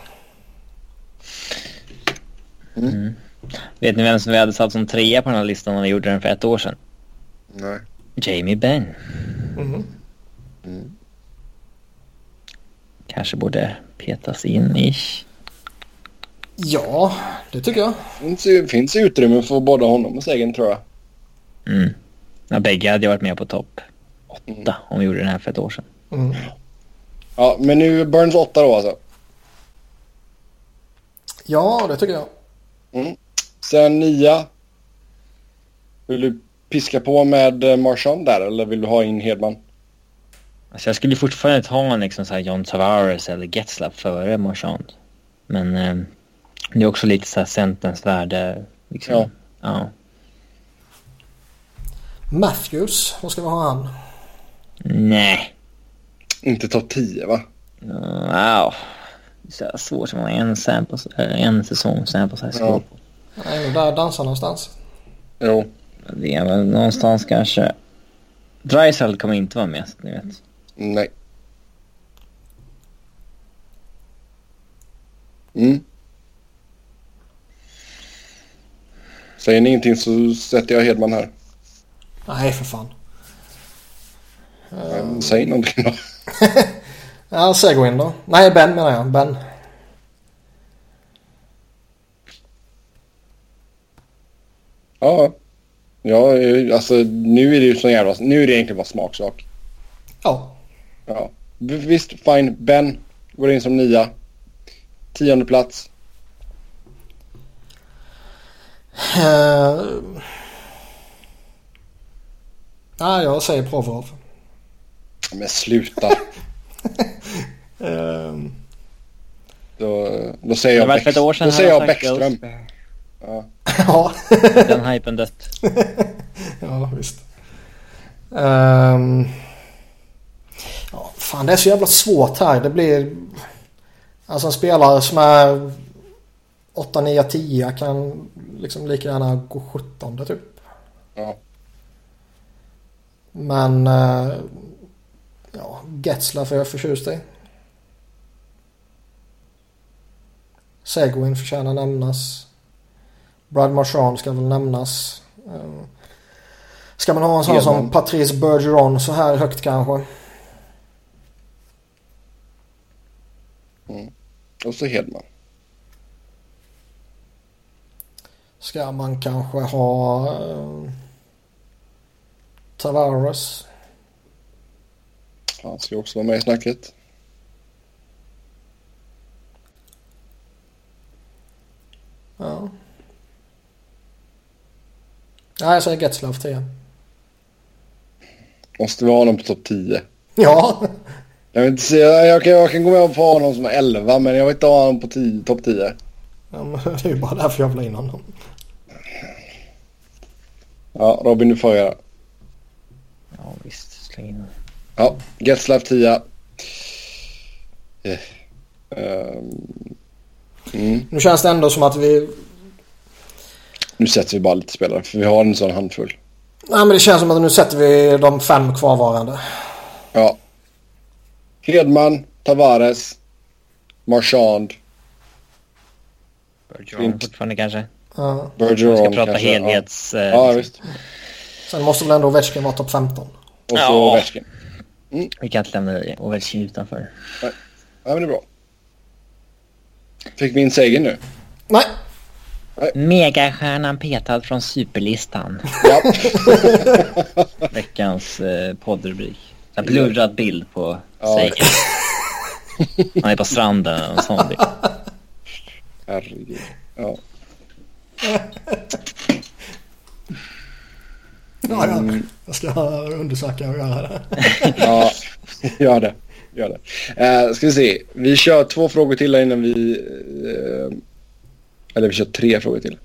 Mm. Vet ni vem som vi hade satt som trea på den här listan när vi gjorde den för ett år sedan? Nej. Jamie Benn. Mm. Kanske borde petas in ish. Ja, det tycker jag. Det finns, finns utrymme för både honom och Sagan tror jag. Mm. Ja, bägge hade ju varit med på topp åtta om vi gjorde den här för ett år sedan. Mm. Ja, men nu Burns 8 då alltså. Ja, det tycker jag. Sen 9. Vill du piska på med eh, Marchand där eller vill du ha in Hedman? Alltså jag skulle fortfarande ta en liksom så här John Tavares eller Getzlaff före Marchand. Men eh, det är också lite så här centerns värde. Liksom. Ja. ja. Matthews, vad ska vi ha han? Nej. Inte topp 10 va? Uh, wow. Det är så svårt som en, sample, en säsong sample size Ja. ja. Är nog där dansar någonstans. Jo. Det är väl någonstans kanske... Drysdale kommer inte vara med, ni vet. Nej. Mm. Säger ni ingenting så sätter jag Hedman här. Nej, för fan. Men Säg någonting då. Ja, Seguin då. Nej, Ben menar jag. Ben. Ja. Ja, alltså nu är det ju så jävla... Nu är det egentligen bara smaksak. Ja. Ja. Visst, fine. Ben går in som nia. Tionde plats. Uh... Nej, jag säger Provorov. Men sluta. Ehm, Då, då säger Det jag, var för ett Bäck- år sedan då säger jag Bäckström. Ja. ja. Den hypen dött. ja, visst. Ehm, ja, fan, det är så jävla svårt här. Det blir... Alltså en spelare som är 8, 9, 10 kan liksom lika gärna gå 17 typ. Ja. Men... Uh, ja, Getzlaff är jag förtjust i. Seguin förtjänar nämnas. Brad Marchand ska väl nämnas. Eh, Ska man ha en sån som Hedman. Patrice Bergeron så här högt kanske? Och så Hedman. Ska man kanske ha uh, Tavares? Han ska också vara med i snacket. Ja. Nej, jag säger Getzlaff 10. Måste vi ha honom på topp 10? Ja. Jag, vill inte säga, jag, kan, jag kan gå med på honom som är 11 men jag vill inte ha honom på 10 topp 10. ja men det är ju bara därför jag vill ha in honom. Ja, Robin du får göra. Ja visst, släng in. Ja, Getzlaff 10. Eh, ehm, mm. Nu känns det ändå som att vi... Nu sätter vi bara lite spelare för vi har en sån handfull. Nej men det känns som att nu sätter vi de fem kvarvarande. Ja. Hedman, Tavares, Marchand, Bergeron fortfarande kanske. Ja. Bergeron Vi ska prata kanske. helhets... Ja, eh, ja liksom. visst. Sen måste väl ändå Ovechkin vara topp 15. Och så Ja. Ovechkin. Vi kan inte lämna Ovechkin utanför. Ja men det är bra. Fick vi in segern nu? Nej. Megastjärnan petad från superlistan. Ja. Veckans eh, poddrubrik. En blurrad bild på Ja. Seiken. Han är på stranden och sån bild. Herregud. Ja. Ja, ja. Jag ska undersöka och göra det. ja, gör det. Gör det. Eh, ska vi se. Vi kör två frågor till innan vi... Eh, eller vi kör tre frågor till.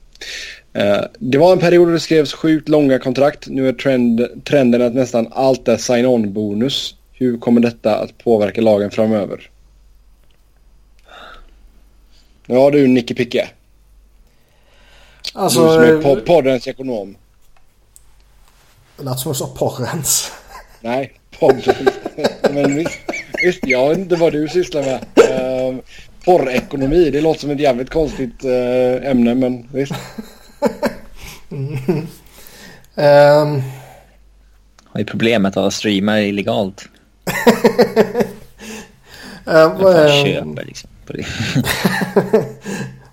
Eh, det var en period då det skrevs sjukt långa kontrakt. Nu är trend, trenden att nästan allt är sign-on-bonus. Hur kommer detta att påverka lagen framöver? Ja du Nicke Picke. Alltså, du som är po- poddens ekonom. Det lät som du sa porrens. Nej, podden. Men visst, visst, jag vet inte vad du sysslar med. Uh, porrekonomi, det låter som ett jävligt konstigt uh, ämne men visst. mm. um. Har ju problemet att streama illegalt. uh, vad um, köper liksom. På det.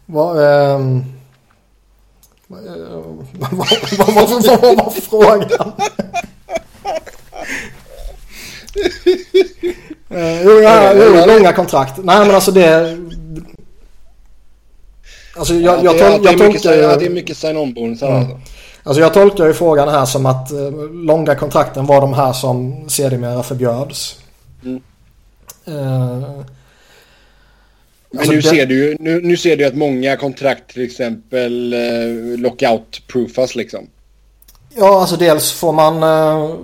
vad, um, vad, vad, var frågan? uh, jo, ja, jo, långa kontrakt. Nej men alltså det... Alltså jag, ja, jag, det, tol, jag, tolkar ju... Det är mycket sign-on-bonusar mm. alltså. Alltså jag tolkar ju frågan här som att uh, långa kontrakten var de här som sedermera förbjöds. Mm. Uh, men alltså nu, det... ser du ju, nu, nu ser du att många kontrakt till exempel uh, lockout-proofas liksom. Ja, alltså dels får man uh,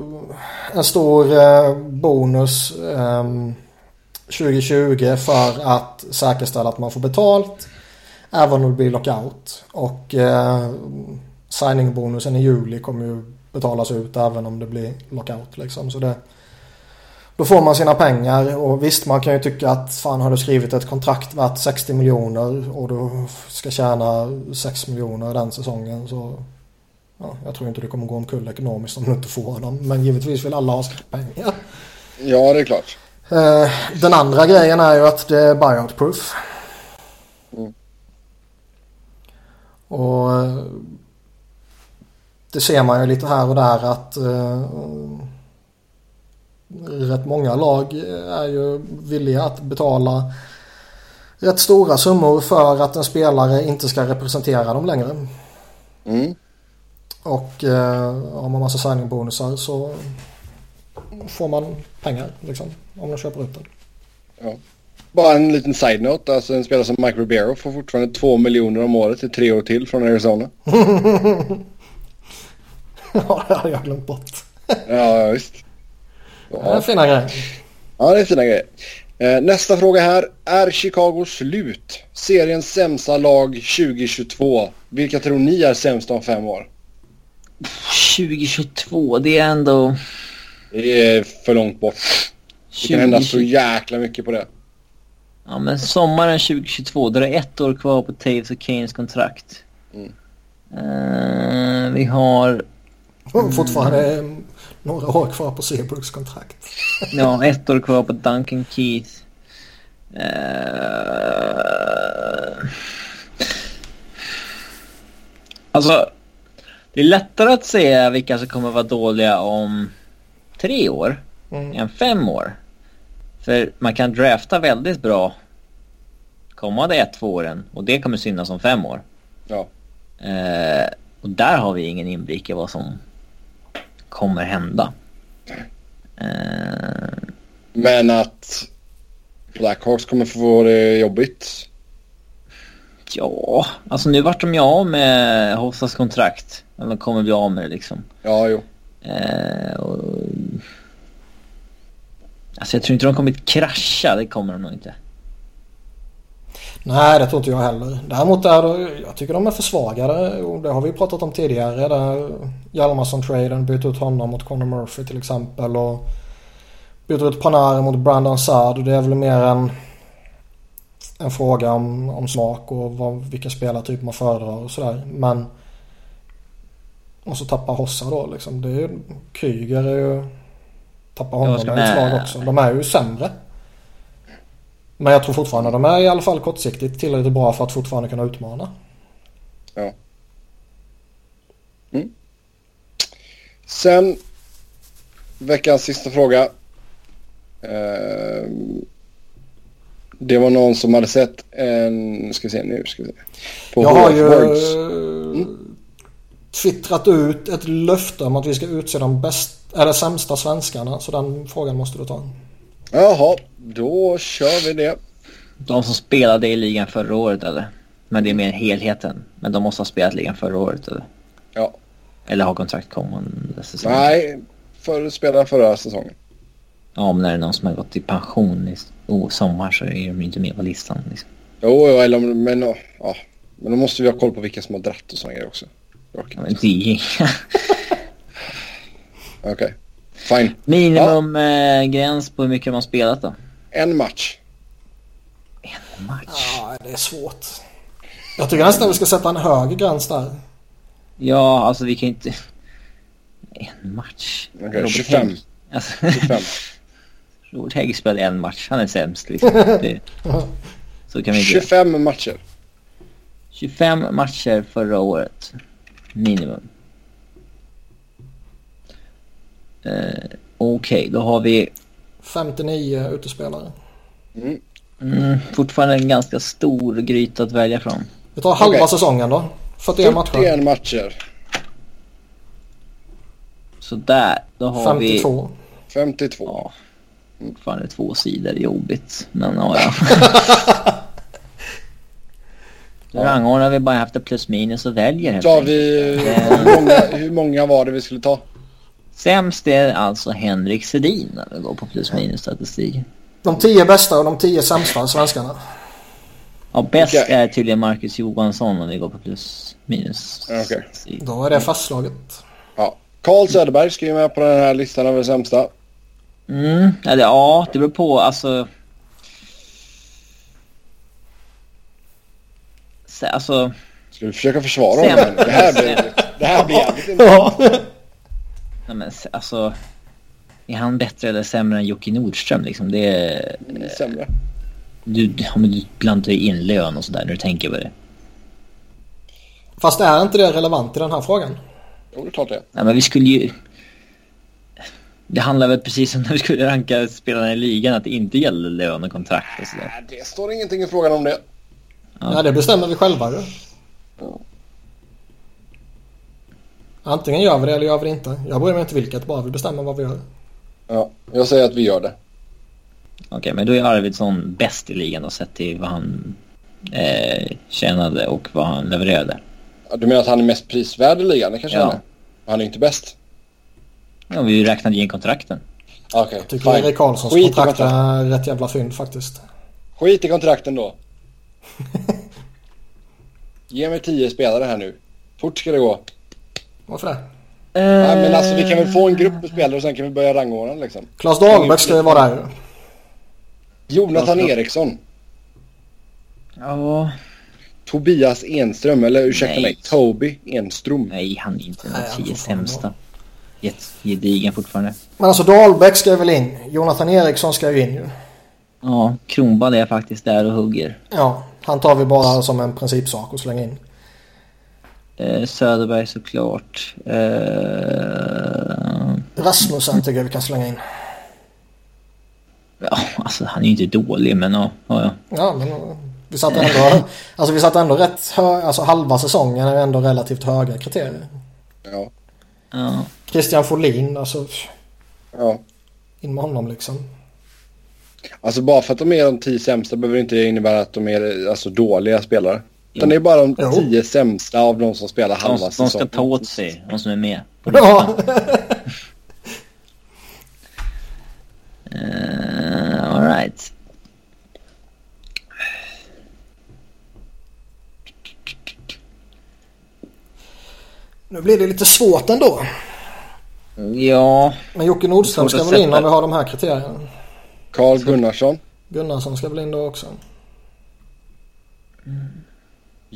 en stor uh, bonus um, 2020 för att säkerställa att man får betalt även om det blir lockout. Och uh, signingbonusen i juli kommer ju betalas ut även om det blir lockout liksom. Så det, då får man sina pengar och visst man kan ju tycka att fan har du skrivit ett kontrakt värt 60 miljoner och du ska tjäna 6 miljoner den säsongen så ja, jag tror inte du kommer gå omkull ekonomiskt om du inte får dem. Men givetvis vill alla ha sina pengar. Ja det är klart. Eh, den andra grejen är ju att det är buyout proof. Mm. Och eh, det ser man ju lite här och där att uh, rätt många lag är ju villiga att betala rätt stora summor för att en spelare inte ska representera dem längre. Mm. Och eh, har man massa signingbonusar så får man pengar liksom om de köper ut den. Ja. Bara en liten side-note, alltså en spelare som Mike Ribeiro får fortfarande två miljoner om året i tre år till från Arizona. ja, det hade jag glömt bort. ja, visst. Ja. Det är fina grejer. Ja, det är fina grejer. Eh, nästa fråga här. Är Chicago slut? Seriens sämsta lag 2022. Vilka tror ni är sämst om fem år? 2022, det är ändå... Det är för långt bort. Det kan hända så jäkla mycket på det. Ja, men sommaren 2022, då är det ett år kvar på Taves och Kanes kontrakt. Mm. Uh, vi har... Mm. Fortfarande några år kvar på Seabrooks kontrakt. ja, ett år kvar på Duncan Keith. Uh... Alltså, det är lättare att säga vilka som kommer vara dåliga om tre år mm. än fem år. För man kan drafta väldigt bra kommande ett, två åren och det kommer synas om fem år. Ja. Eh, och där har vi ingen inblick i vad som kommer hända. Eh, Men att Blackhawks kommer få det jobbigt? Ja, alltså nu vart de ju av med Hossas kontrakt. Eller kommer bli av med det liksom. Ja, jo. Eh, och... Alltså jag tror inte de kommer att krascha, det kommer de nog inte. Nej, det tror inte jag heller. Däremot är det, jag tycker de är försvagade och det har vi pratat om tidigare. Där Hjalmarsson-traden bytte ut honom mot Conor Murphy till exempel och bytte ut Panari mot Brandon Saad. Det är väl mer en, en fråga om, om smak och vad, vilka spelartyper man föredrar och sådär. Men och så tappar Hossa då liksom. Det är ju, Kryger är ju... Tappar honom med ett slag också. De är ju sämre. Men jag tror fortfarande de är i alla fall kortsiktigt tillräckligt bra för att fortfarande kunna utmana. Ja. Mm. Sen veckans sista fråga. Uh, det var någon som hade sett en, ska vi se nu, ska vi se. På jag har ju mm. twittrat ut ett löfte om att vi ska utse de bäst, eller sämsta svenskarna. Så den frågan måste du ta. Jaha, då kör vi det. De som spelade i ligan förra året eller? Men det är mer helheten. Men de måste ha spelat ligan förra året eller? Ja. Eller ha kontrakt kommande säsong? Nej, för, spelade förra säsongen. Ja, men när det är någon som har gått i pension i oh, sommar så är de inte med på listan. Liksom. Jo, eller men, ja, men då måste vi ha koll på vilka som har dratt och sådana grejer också. Ja, men det är Okej. Fine. Minimumgräns på hur mycket man spelat då? En match. En match? Ja, det är svårt. Jag tycker nästan vi ska sätta en högre gräns där. Ja, alltså vi kan inte... En match? Robert 25. Hägg. Alltså, 25. Robert Hägg spelade en match. Han är sämst liksom. Det, så kan vi inte göra. 25 matcher. 25 matcher förra året. Minimum. Eh, Okej, då har vi 59 utespelare. mm, fortfarande en ganska stor gryta att välja från. Vi tar halva Okej. säsongen då. 41 matcher. 41 matcher. Så där, då har vi... 52. 52. Ja, fortfarande två sidor. Jobbigt. Men ja, ja. Då rangordnar vi bara efter plus minus och väljer helt enkelt. vi... Hur många, hur många var det vi skulle ta? Sämst är alltså Henrik Sedin när vi går på plus minus statistik. De 10 bästa och de 10 sämsta svenskarna. Ja, bäst Okej. är tydligen Marcus Johansson om vi går på plus minus Okej. statistik. Då är det fastslaget. Ja. Carl Söderberg ska ju med på den här listan över sämsta. Mm, ja, det, ja, det beror på alltså. Så, alltså, Ska vi försöka försvara honom? Det här blir, det här blir jävligt intressant. Nej men alltså. Är han bättre eller sämre än Jocke Nordström liksom? Det är... Sämre. Du, ja, men du blandar ju in lön och sådär när du tänker på det. Fast är inte det relevant i den här frågan? Jo, det är klart det. Nej men vi skulle ju... Det handlar väl precis som när vi skulle ranka spelarna i ligan att det inte gäller lön och kontrakt och sådär. Nej, Det står ingenting i frågan om det. Ja. Ja, det bestämmer vi själva ju. Antingen gör vi det eller gör vi det inte. Jag bryr mig inte vilket, bara vi bestämmer vad vi gör. Ja, jag säger att vi gör det. Okej, men då är Arvidsson bäst i ligan och sett till vad han eh, tjänade och vad han levererade. Ja, Du menar att han är mest prisvärd i ligan? Det kanske Ja. han är. Han är inte bäst. Ja, vi räknade in kontrakten. Okej, Jag tycker fine. Erik Karlssons Skit kontrakt. är rätt jävla fynd faktiskt. Skit i kontrakten då. Ge mig tio spelare här nu. Fort ska det gå. Varför det? Nej, men alltså vi kan väl få en grupp med spelare och sen kan vi börja rangordna liksom. Claes Dahlbäck ska ju vara där ju. Jonathan. Eriksson. Ja, Tobias Enström, eller ursäkta Nej. mig, Toby Enström. nej han är inte Nej, de han tio sämsta. Gedigen fortfarande. Men alltså Dahlbäck ska väl in. Jonathan Eriksson ska ju in ju. Ja, Kronwall är faktiskt där och hugger. Ja, han tar vi bara som en principsak och slänger in. Eh, Söderberg såklart. Eh, Rasmussen tycker jag vi kan slänga in. ja, alltså han är ju inte dålig men ja, ja, ja. Ja, men vi satte ändå, alltså vi satte ändå rätt hö, alltså halva säsongen är ändå relativt höga kriterier. Ja. ja. Christian Folin, alltså ja. in med honom liksom. Alltså bara för att de är de tio sämsta behöver det inte innebära att de är alltså, dåliga spelare. Utan det är bara de Jo. tio sämsta av de som spelar halva de ska säsongen. ta åt sig, de som är med. På Ja, Uh, all right. nu blir det lite svårt ändå. Ja, Men Jocke Nordström ska väl in om vi har de här kriterierna. Carl Gunnarsson, Gunnarsson ska väl in då också.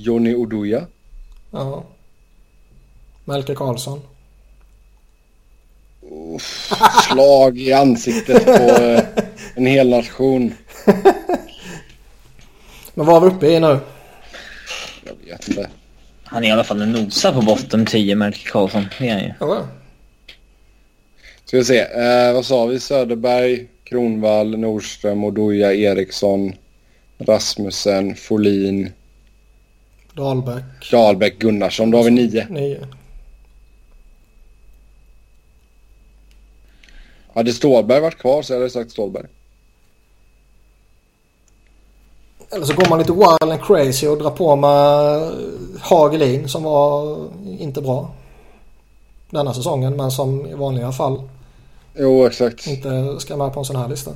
Johnny Oduya, Ja. Melker Karlsson. slag i ansiktet på eh, en hel nation. Men vad är vi uppe i nu? Jag vet inte. han är i alla fall en nosa på botten 10, Melker Karlsson. Det är han ju. Ja, Ska vi se, eh, vad sa vi? Söderberg, Kronvall, Nordström, Oduya, Eriksson, Rasmussen, Folin, Dahlbäck. Dahlbäck, Gunnarsson. Då har vi nio. Nio. Hade Stålberg varit kvar så hade jag sagt Stålberg. Eller så går man lite wild and crazy och drar på med Hagelin som var inte bra. Denna säsongen men som i vanliga fall Jo, exakt. inte ska med på en sån här lista.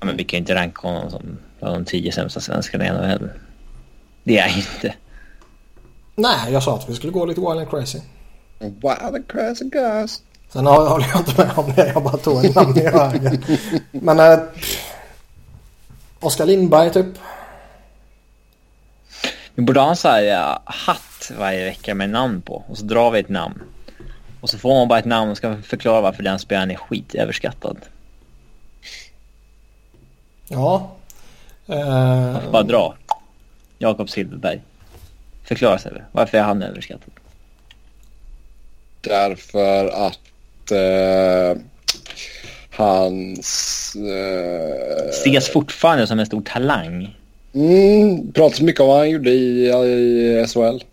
Ja, men vi kan ju inte ranka honom som bland de 10 sämsta svenskarna i NHL. Det är han inte. Nej, jag sa att vi skulle gå lite wild and crazy. Wow, the crazy guys. Sen håller jag inte med om det. Jag bara tog en namn i högen. Men eh, Oskar Lindberg typ. Vi borde ha en sån här ja, hatt varje vecka med namn på. Och så drar vi ett namn. Och så får man bara ett namn och ska förklara varför den spelaren är skitöverskattad. Ja. Eh... Bara dra. Jakob Silfverberg. Förklara sig. Varför är han överskattad? Därför att eh, hans... Eh... Ses fortfarande som en stor talang. Mm, pratas mycket om vad han gjorde i, i SHL.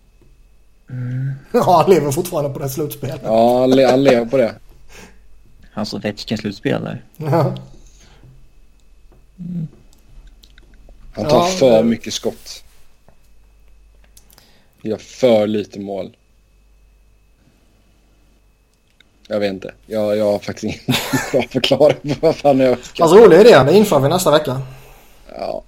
Mm. Ja, han lever fortfarande på det slutspelet. Ja, han, le han lever på det. Hans Ovechkin-slutspel där. Ja. Mm. Han tar ja, för det... mycket skott. Gör för lite mål. Jag vet inte. Jag, jag har faktiskt ingen bra förklaring på vad fan jag ska... Alltså rolig idé. Det inför vi nästa vecka. Ja.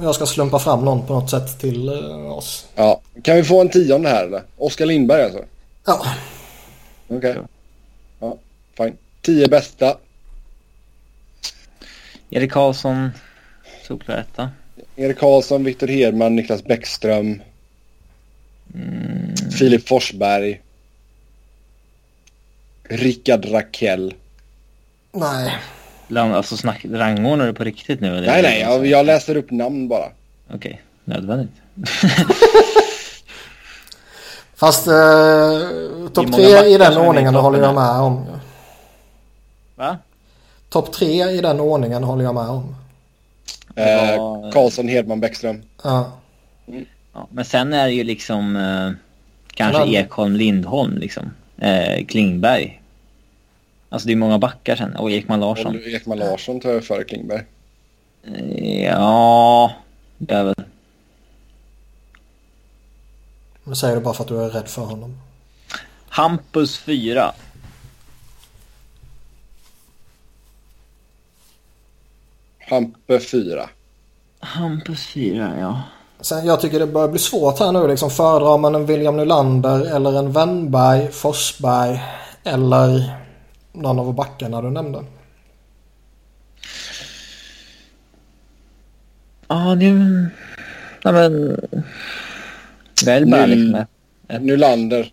Jag ska slumpa fram någon på något sätt till uh, oss. Ja. Kan vi få en tionde här eller? Oskar Lindberg alltså? Ja. Okej. Okay. Ja, fine. Tio bästa. Erik Karlsson. Solklar etta. Erik Karlsson, Viktor Hedman, Niklas Bäckström. Mm. Filip Forsberg. Rickard Rakell. Nej. Alltså snack, rangordnar du på riktigt nu? Nej, nej, jag, jag läser upp namn bara. Okej, okay. nödvändigt. Fast eh, topp tre i den ordningen håller jag med om. Va? Topp tre i den ordningen håller jag med om. Eh, Karlsson, Hedman, Bäckström. Ja. Mm. Ja. Men sen är det ju liksom eh, kanske Ekholm, Lindholm liksom. Eh, Klingberg. Alltså det är många backar sen. Och Ekman Larsson. Och Ekman Larsson tar jag före Klingberg. Ja, det är väl. Men säger du bara för att du är rädd för honom. Hampus 4. Hampe 4. Hampus 4, ja. Sen jag tycker det börjar bli svårt här nu liksom. Föredrar man en William Nylander eller en Wennberg, Forsberg eller någon av backarna du nämnde? Ja, nu... Nej men... Välj bara liksom. Nylander.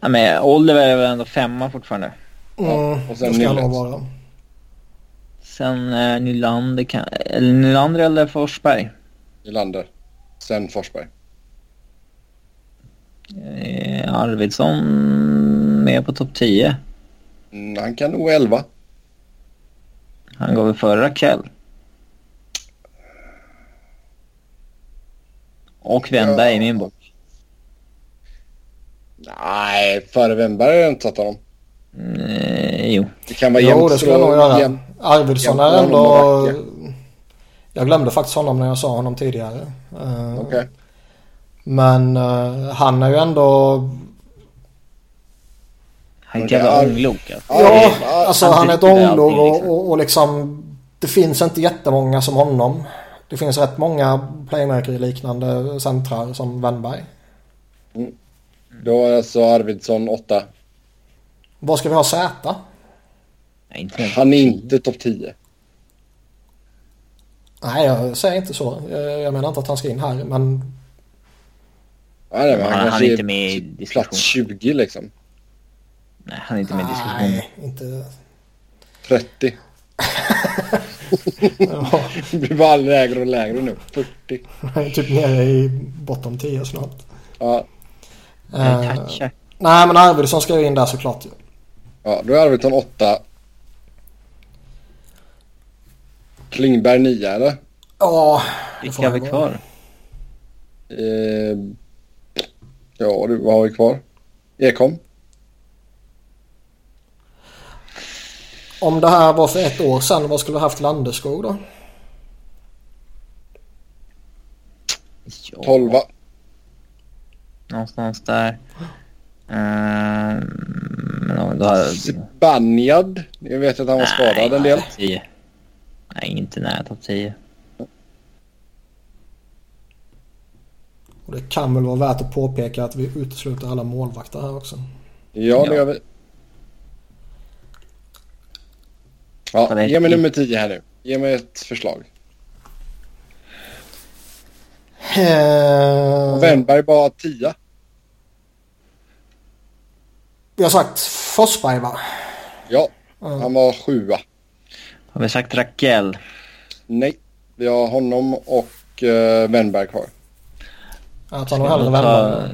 Ja, men Oliver är väl ändå femma fortfarande. Mm, ja, och sen ska han vara. Sen eh, Nylander kan... Eller Nylander eller Forsberg? Nylander. Sen Forsberg. Eh, Arvidsson med på topp 10. Mm, han kan nog 11. Han går väl före Rakell. Och Wennberg ja. i min bok. Nej, före Wennberg har jag inte satt honom. Mm, jo. Det kan vara jämnt. Jo, det skulle jag nog göra. Arvidsson är ändå... Jag glömde faktiskt honom när jag sa honom tidigare. Okej. Okay. Men uh, han är ju ändå... Han är ett jävla ånglok. Alltså. Ja, alltså han är ett ånglok och, liksom. och, och liksom... Det finns inte jättemånga som honom. Det finns rätt många playmaker-liknande centrar som Wennberg. Mm. Då är alltså Arvidsson 8. Vad ska vi ha Z? Han är inte topp 10. Nej, jag säger inte så. Jag menar inte att han ska in här, men... Nej, men han, han, han är inte med i diskussion. Plats 20 liksom. Nej, han är inte med i diskussion. Nej, inte... 30. ja. Det blir bara lägre och lägre nu. 40. Han är typ nere i bottom 10 snart. Ja. Uh, nej, men Arvidsson ska ju in där såklart. Ja, då är Arvidsson 8. Klingberg 9 eller? Ja. Vilka har vi kvar? Eh, ja, du, vad har vi kvar? Ekholm? Om det här var för ett år sedan, vad skulle du haft Landeskog då? Ja. 12. Någonstans där. Um, då. Spanjad. Jag vet att han var skadad nej, en del. 10. Nej, inte nära topp 10. Och det kan väl vara värt att påpeka att vi utesluter alla målvakter här också. Ja, det gör vi. Ja, ge mig nummer 10 här nu. Ge mig ett förslag. Uh... Och Wennberg bara 10. Vi har sagt Forsberg va? Ja, han var sjua. Har vi sagt Raquel? Nej, vi har honom och uh, Wennberg kvar. Jag tar nog hellre Wennberg.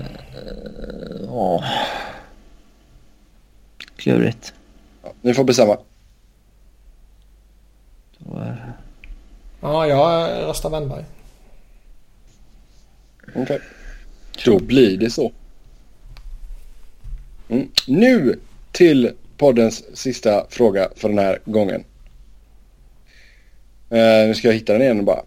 Uh, åh. Klurigt. Ja, ni får bestämma. Ja, jag röstar Wennberg. Okej. Okay. Då blir det så. Mm. Nu till poddens sista fråga för den här gången. Uh, nu ska jag hitta den igen bara.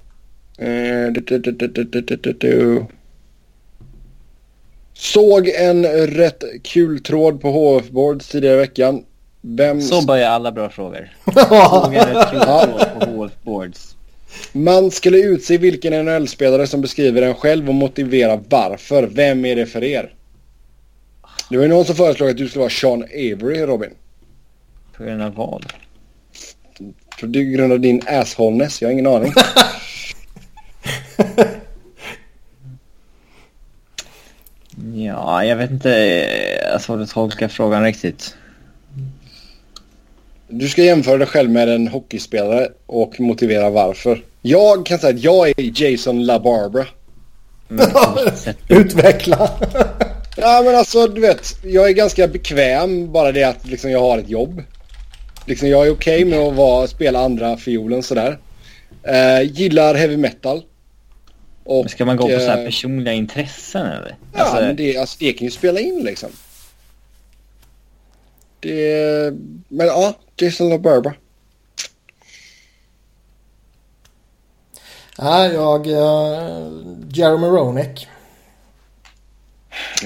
Såg en rätt kul tråd på HF Boards tidigare i veckan. Vem... Så börjar alla bra frågor. Såg en rätt kul tråd på HF Boards. Man skulle utse vilken NHL-spelare som beskriver en själv och motivera varför. Vem är det för er? Det var ju någon som föreslog att du skulle vara Sean Avery, Robin. På grund av vad? På grund av din assholeness. Jag har ingen aning. ja, jag vet inte. Jag har svårt att tolka frågan riktigt. Du ska jämföra dig själv med en hockeyspelare och motivera varför. Jag kan säga att jag är Jason LaBarbara. Utveckla. ja men alltså du vet. Jag är ganska bekväm bara det att liksom, jag har ett jobb. Liksom, jag är okej okay med att vara, spela andra fiolen sådär. Uh, gillar heavy metal. Och, ska man gå på uh, så här eh, personliga intressen eller? Ja alltså... men det, alltså, det kan ju spela in liksom. Det, men ja, Jason LaBarbara. Ja, jag... Uh, Jeremy Roenick.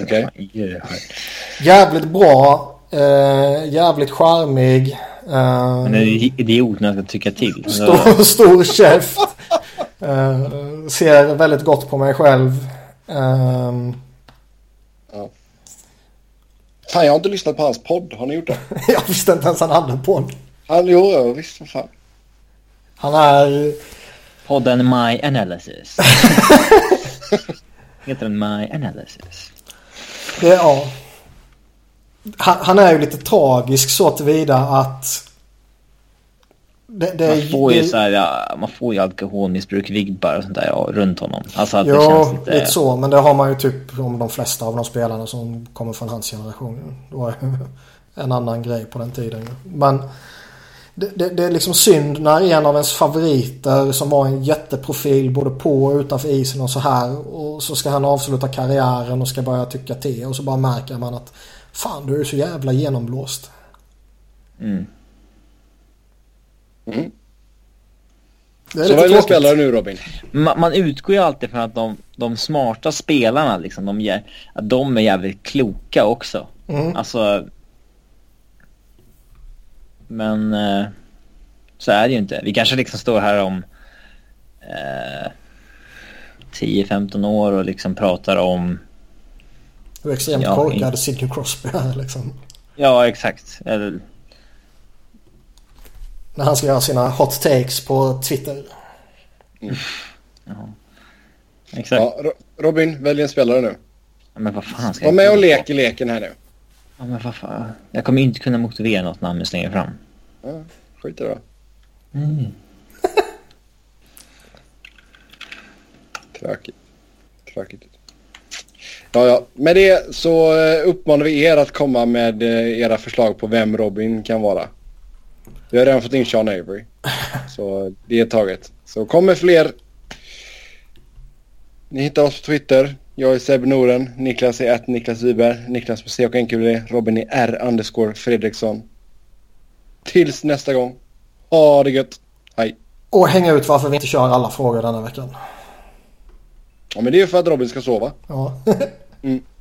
Okej. Okay. Jävligt bra. Uh, jävligt charmig. Uh, Men idioterna ska tycka till. Stor, stor käft. Uh, ser väldigt gott på mig själv. Uh, ja. Fan, jag har inte lyssnat på hans podd. Har ni gjort det? jag visste inte ens han hade en podd. Han, jo, jo, visst. Vad fan. Han är... Podden My Analysis. Heter den My Analysis? Det, ja. Han, han, är ju lite tragisk så tillvida att det, det, man, får ju det, så här, ja, man får ju alkoholmissbruk-vibbar och sånt där ja, runt honom. Alltså att jo, det känns lite... lite så. Men det har man ju typ om de flesta av de spelarna som kommer från hans generation. Det var en annan grej på den tiden. Men det, är liksom synd när en av ens favoriter som var en jätteprofil både på och utanför isen och så här. Och så ska han avsluta karriären och ska börja tycka till. Och så bara märker man att fan du är så jävla genomblåst. Mm. Mm. Så vad är det spelare nu Robin? Man, man, utgår ju alltid från att de, de smarta spelarna liksom, de, ger, att de är jävligt kloka också. Mm. Alltså... Men eh, så är det ju inte. Vi kanske liksom står här om eh, 10-15 år och liksom pratar om... Hur extremt ja, korkad Sidney Crosby är liksom. Ja, exakt. Eller, när han ska göra sina hot takes på Twitter. Mm. Exakt. Ja, Robin, välj en spelare nu. Ja, men vad fan ska Var med och lek i leken här nu. Ja, men vad fan. Jag kommer inte kunna motivera något namn jag slänger fram. Ja, skit i det då. Mm. Tråkigt. Tråkigt. Ja, ja. Med det så eh, uppmanar vi er att komma med eh, era förslag på vem Robin kan vara. Vi har redan fått in Sean Avery. Så det är taget. Så kommer fler. Ni hittar oss på Twitter. Jag är Seb Noren. Niklas är ett Niklas Wiberg. Niklas på C och NQD. Robin är R underscore Fredriksson. Tills nästa gång. Ha det gött. Hej. Och hänga ut varför vi inte kör alla frågor denna veckan. Ja men det är för att Robin ska sova. Ja. mm.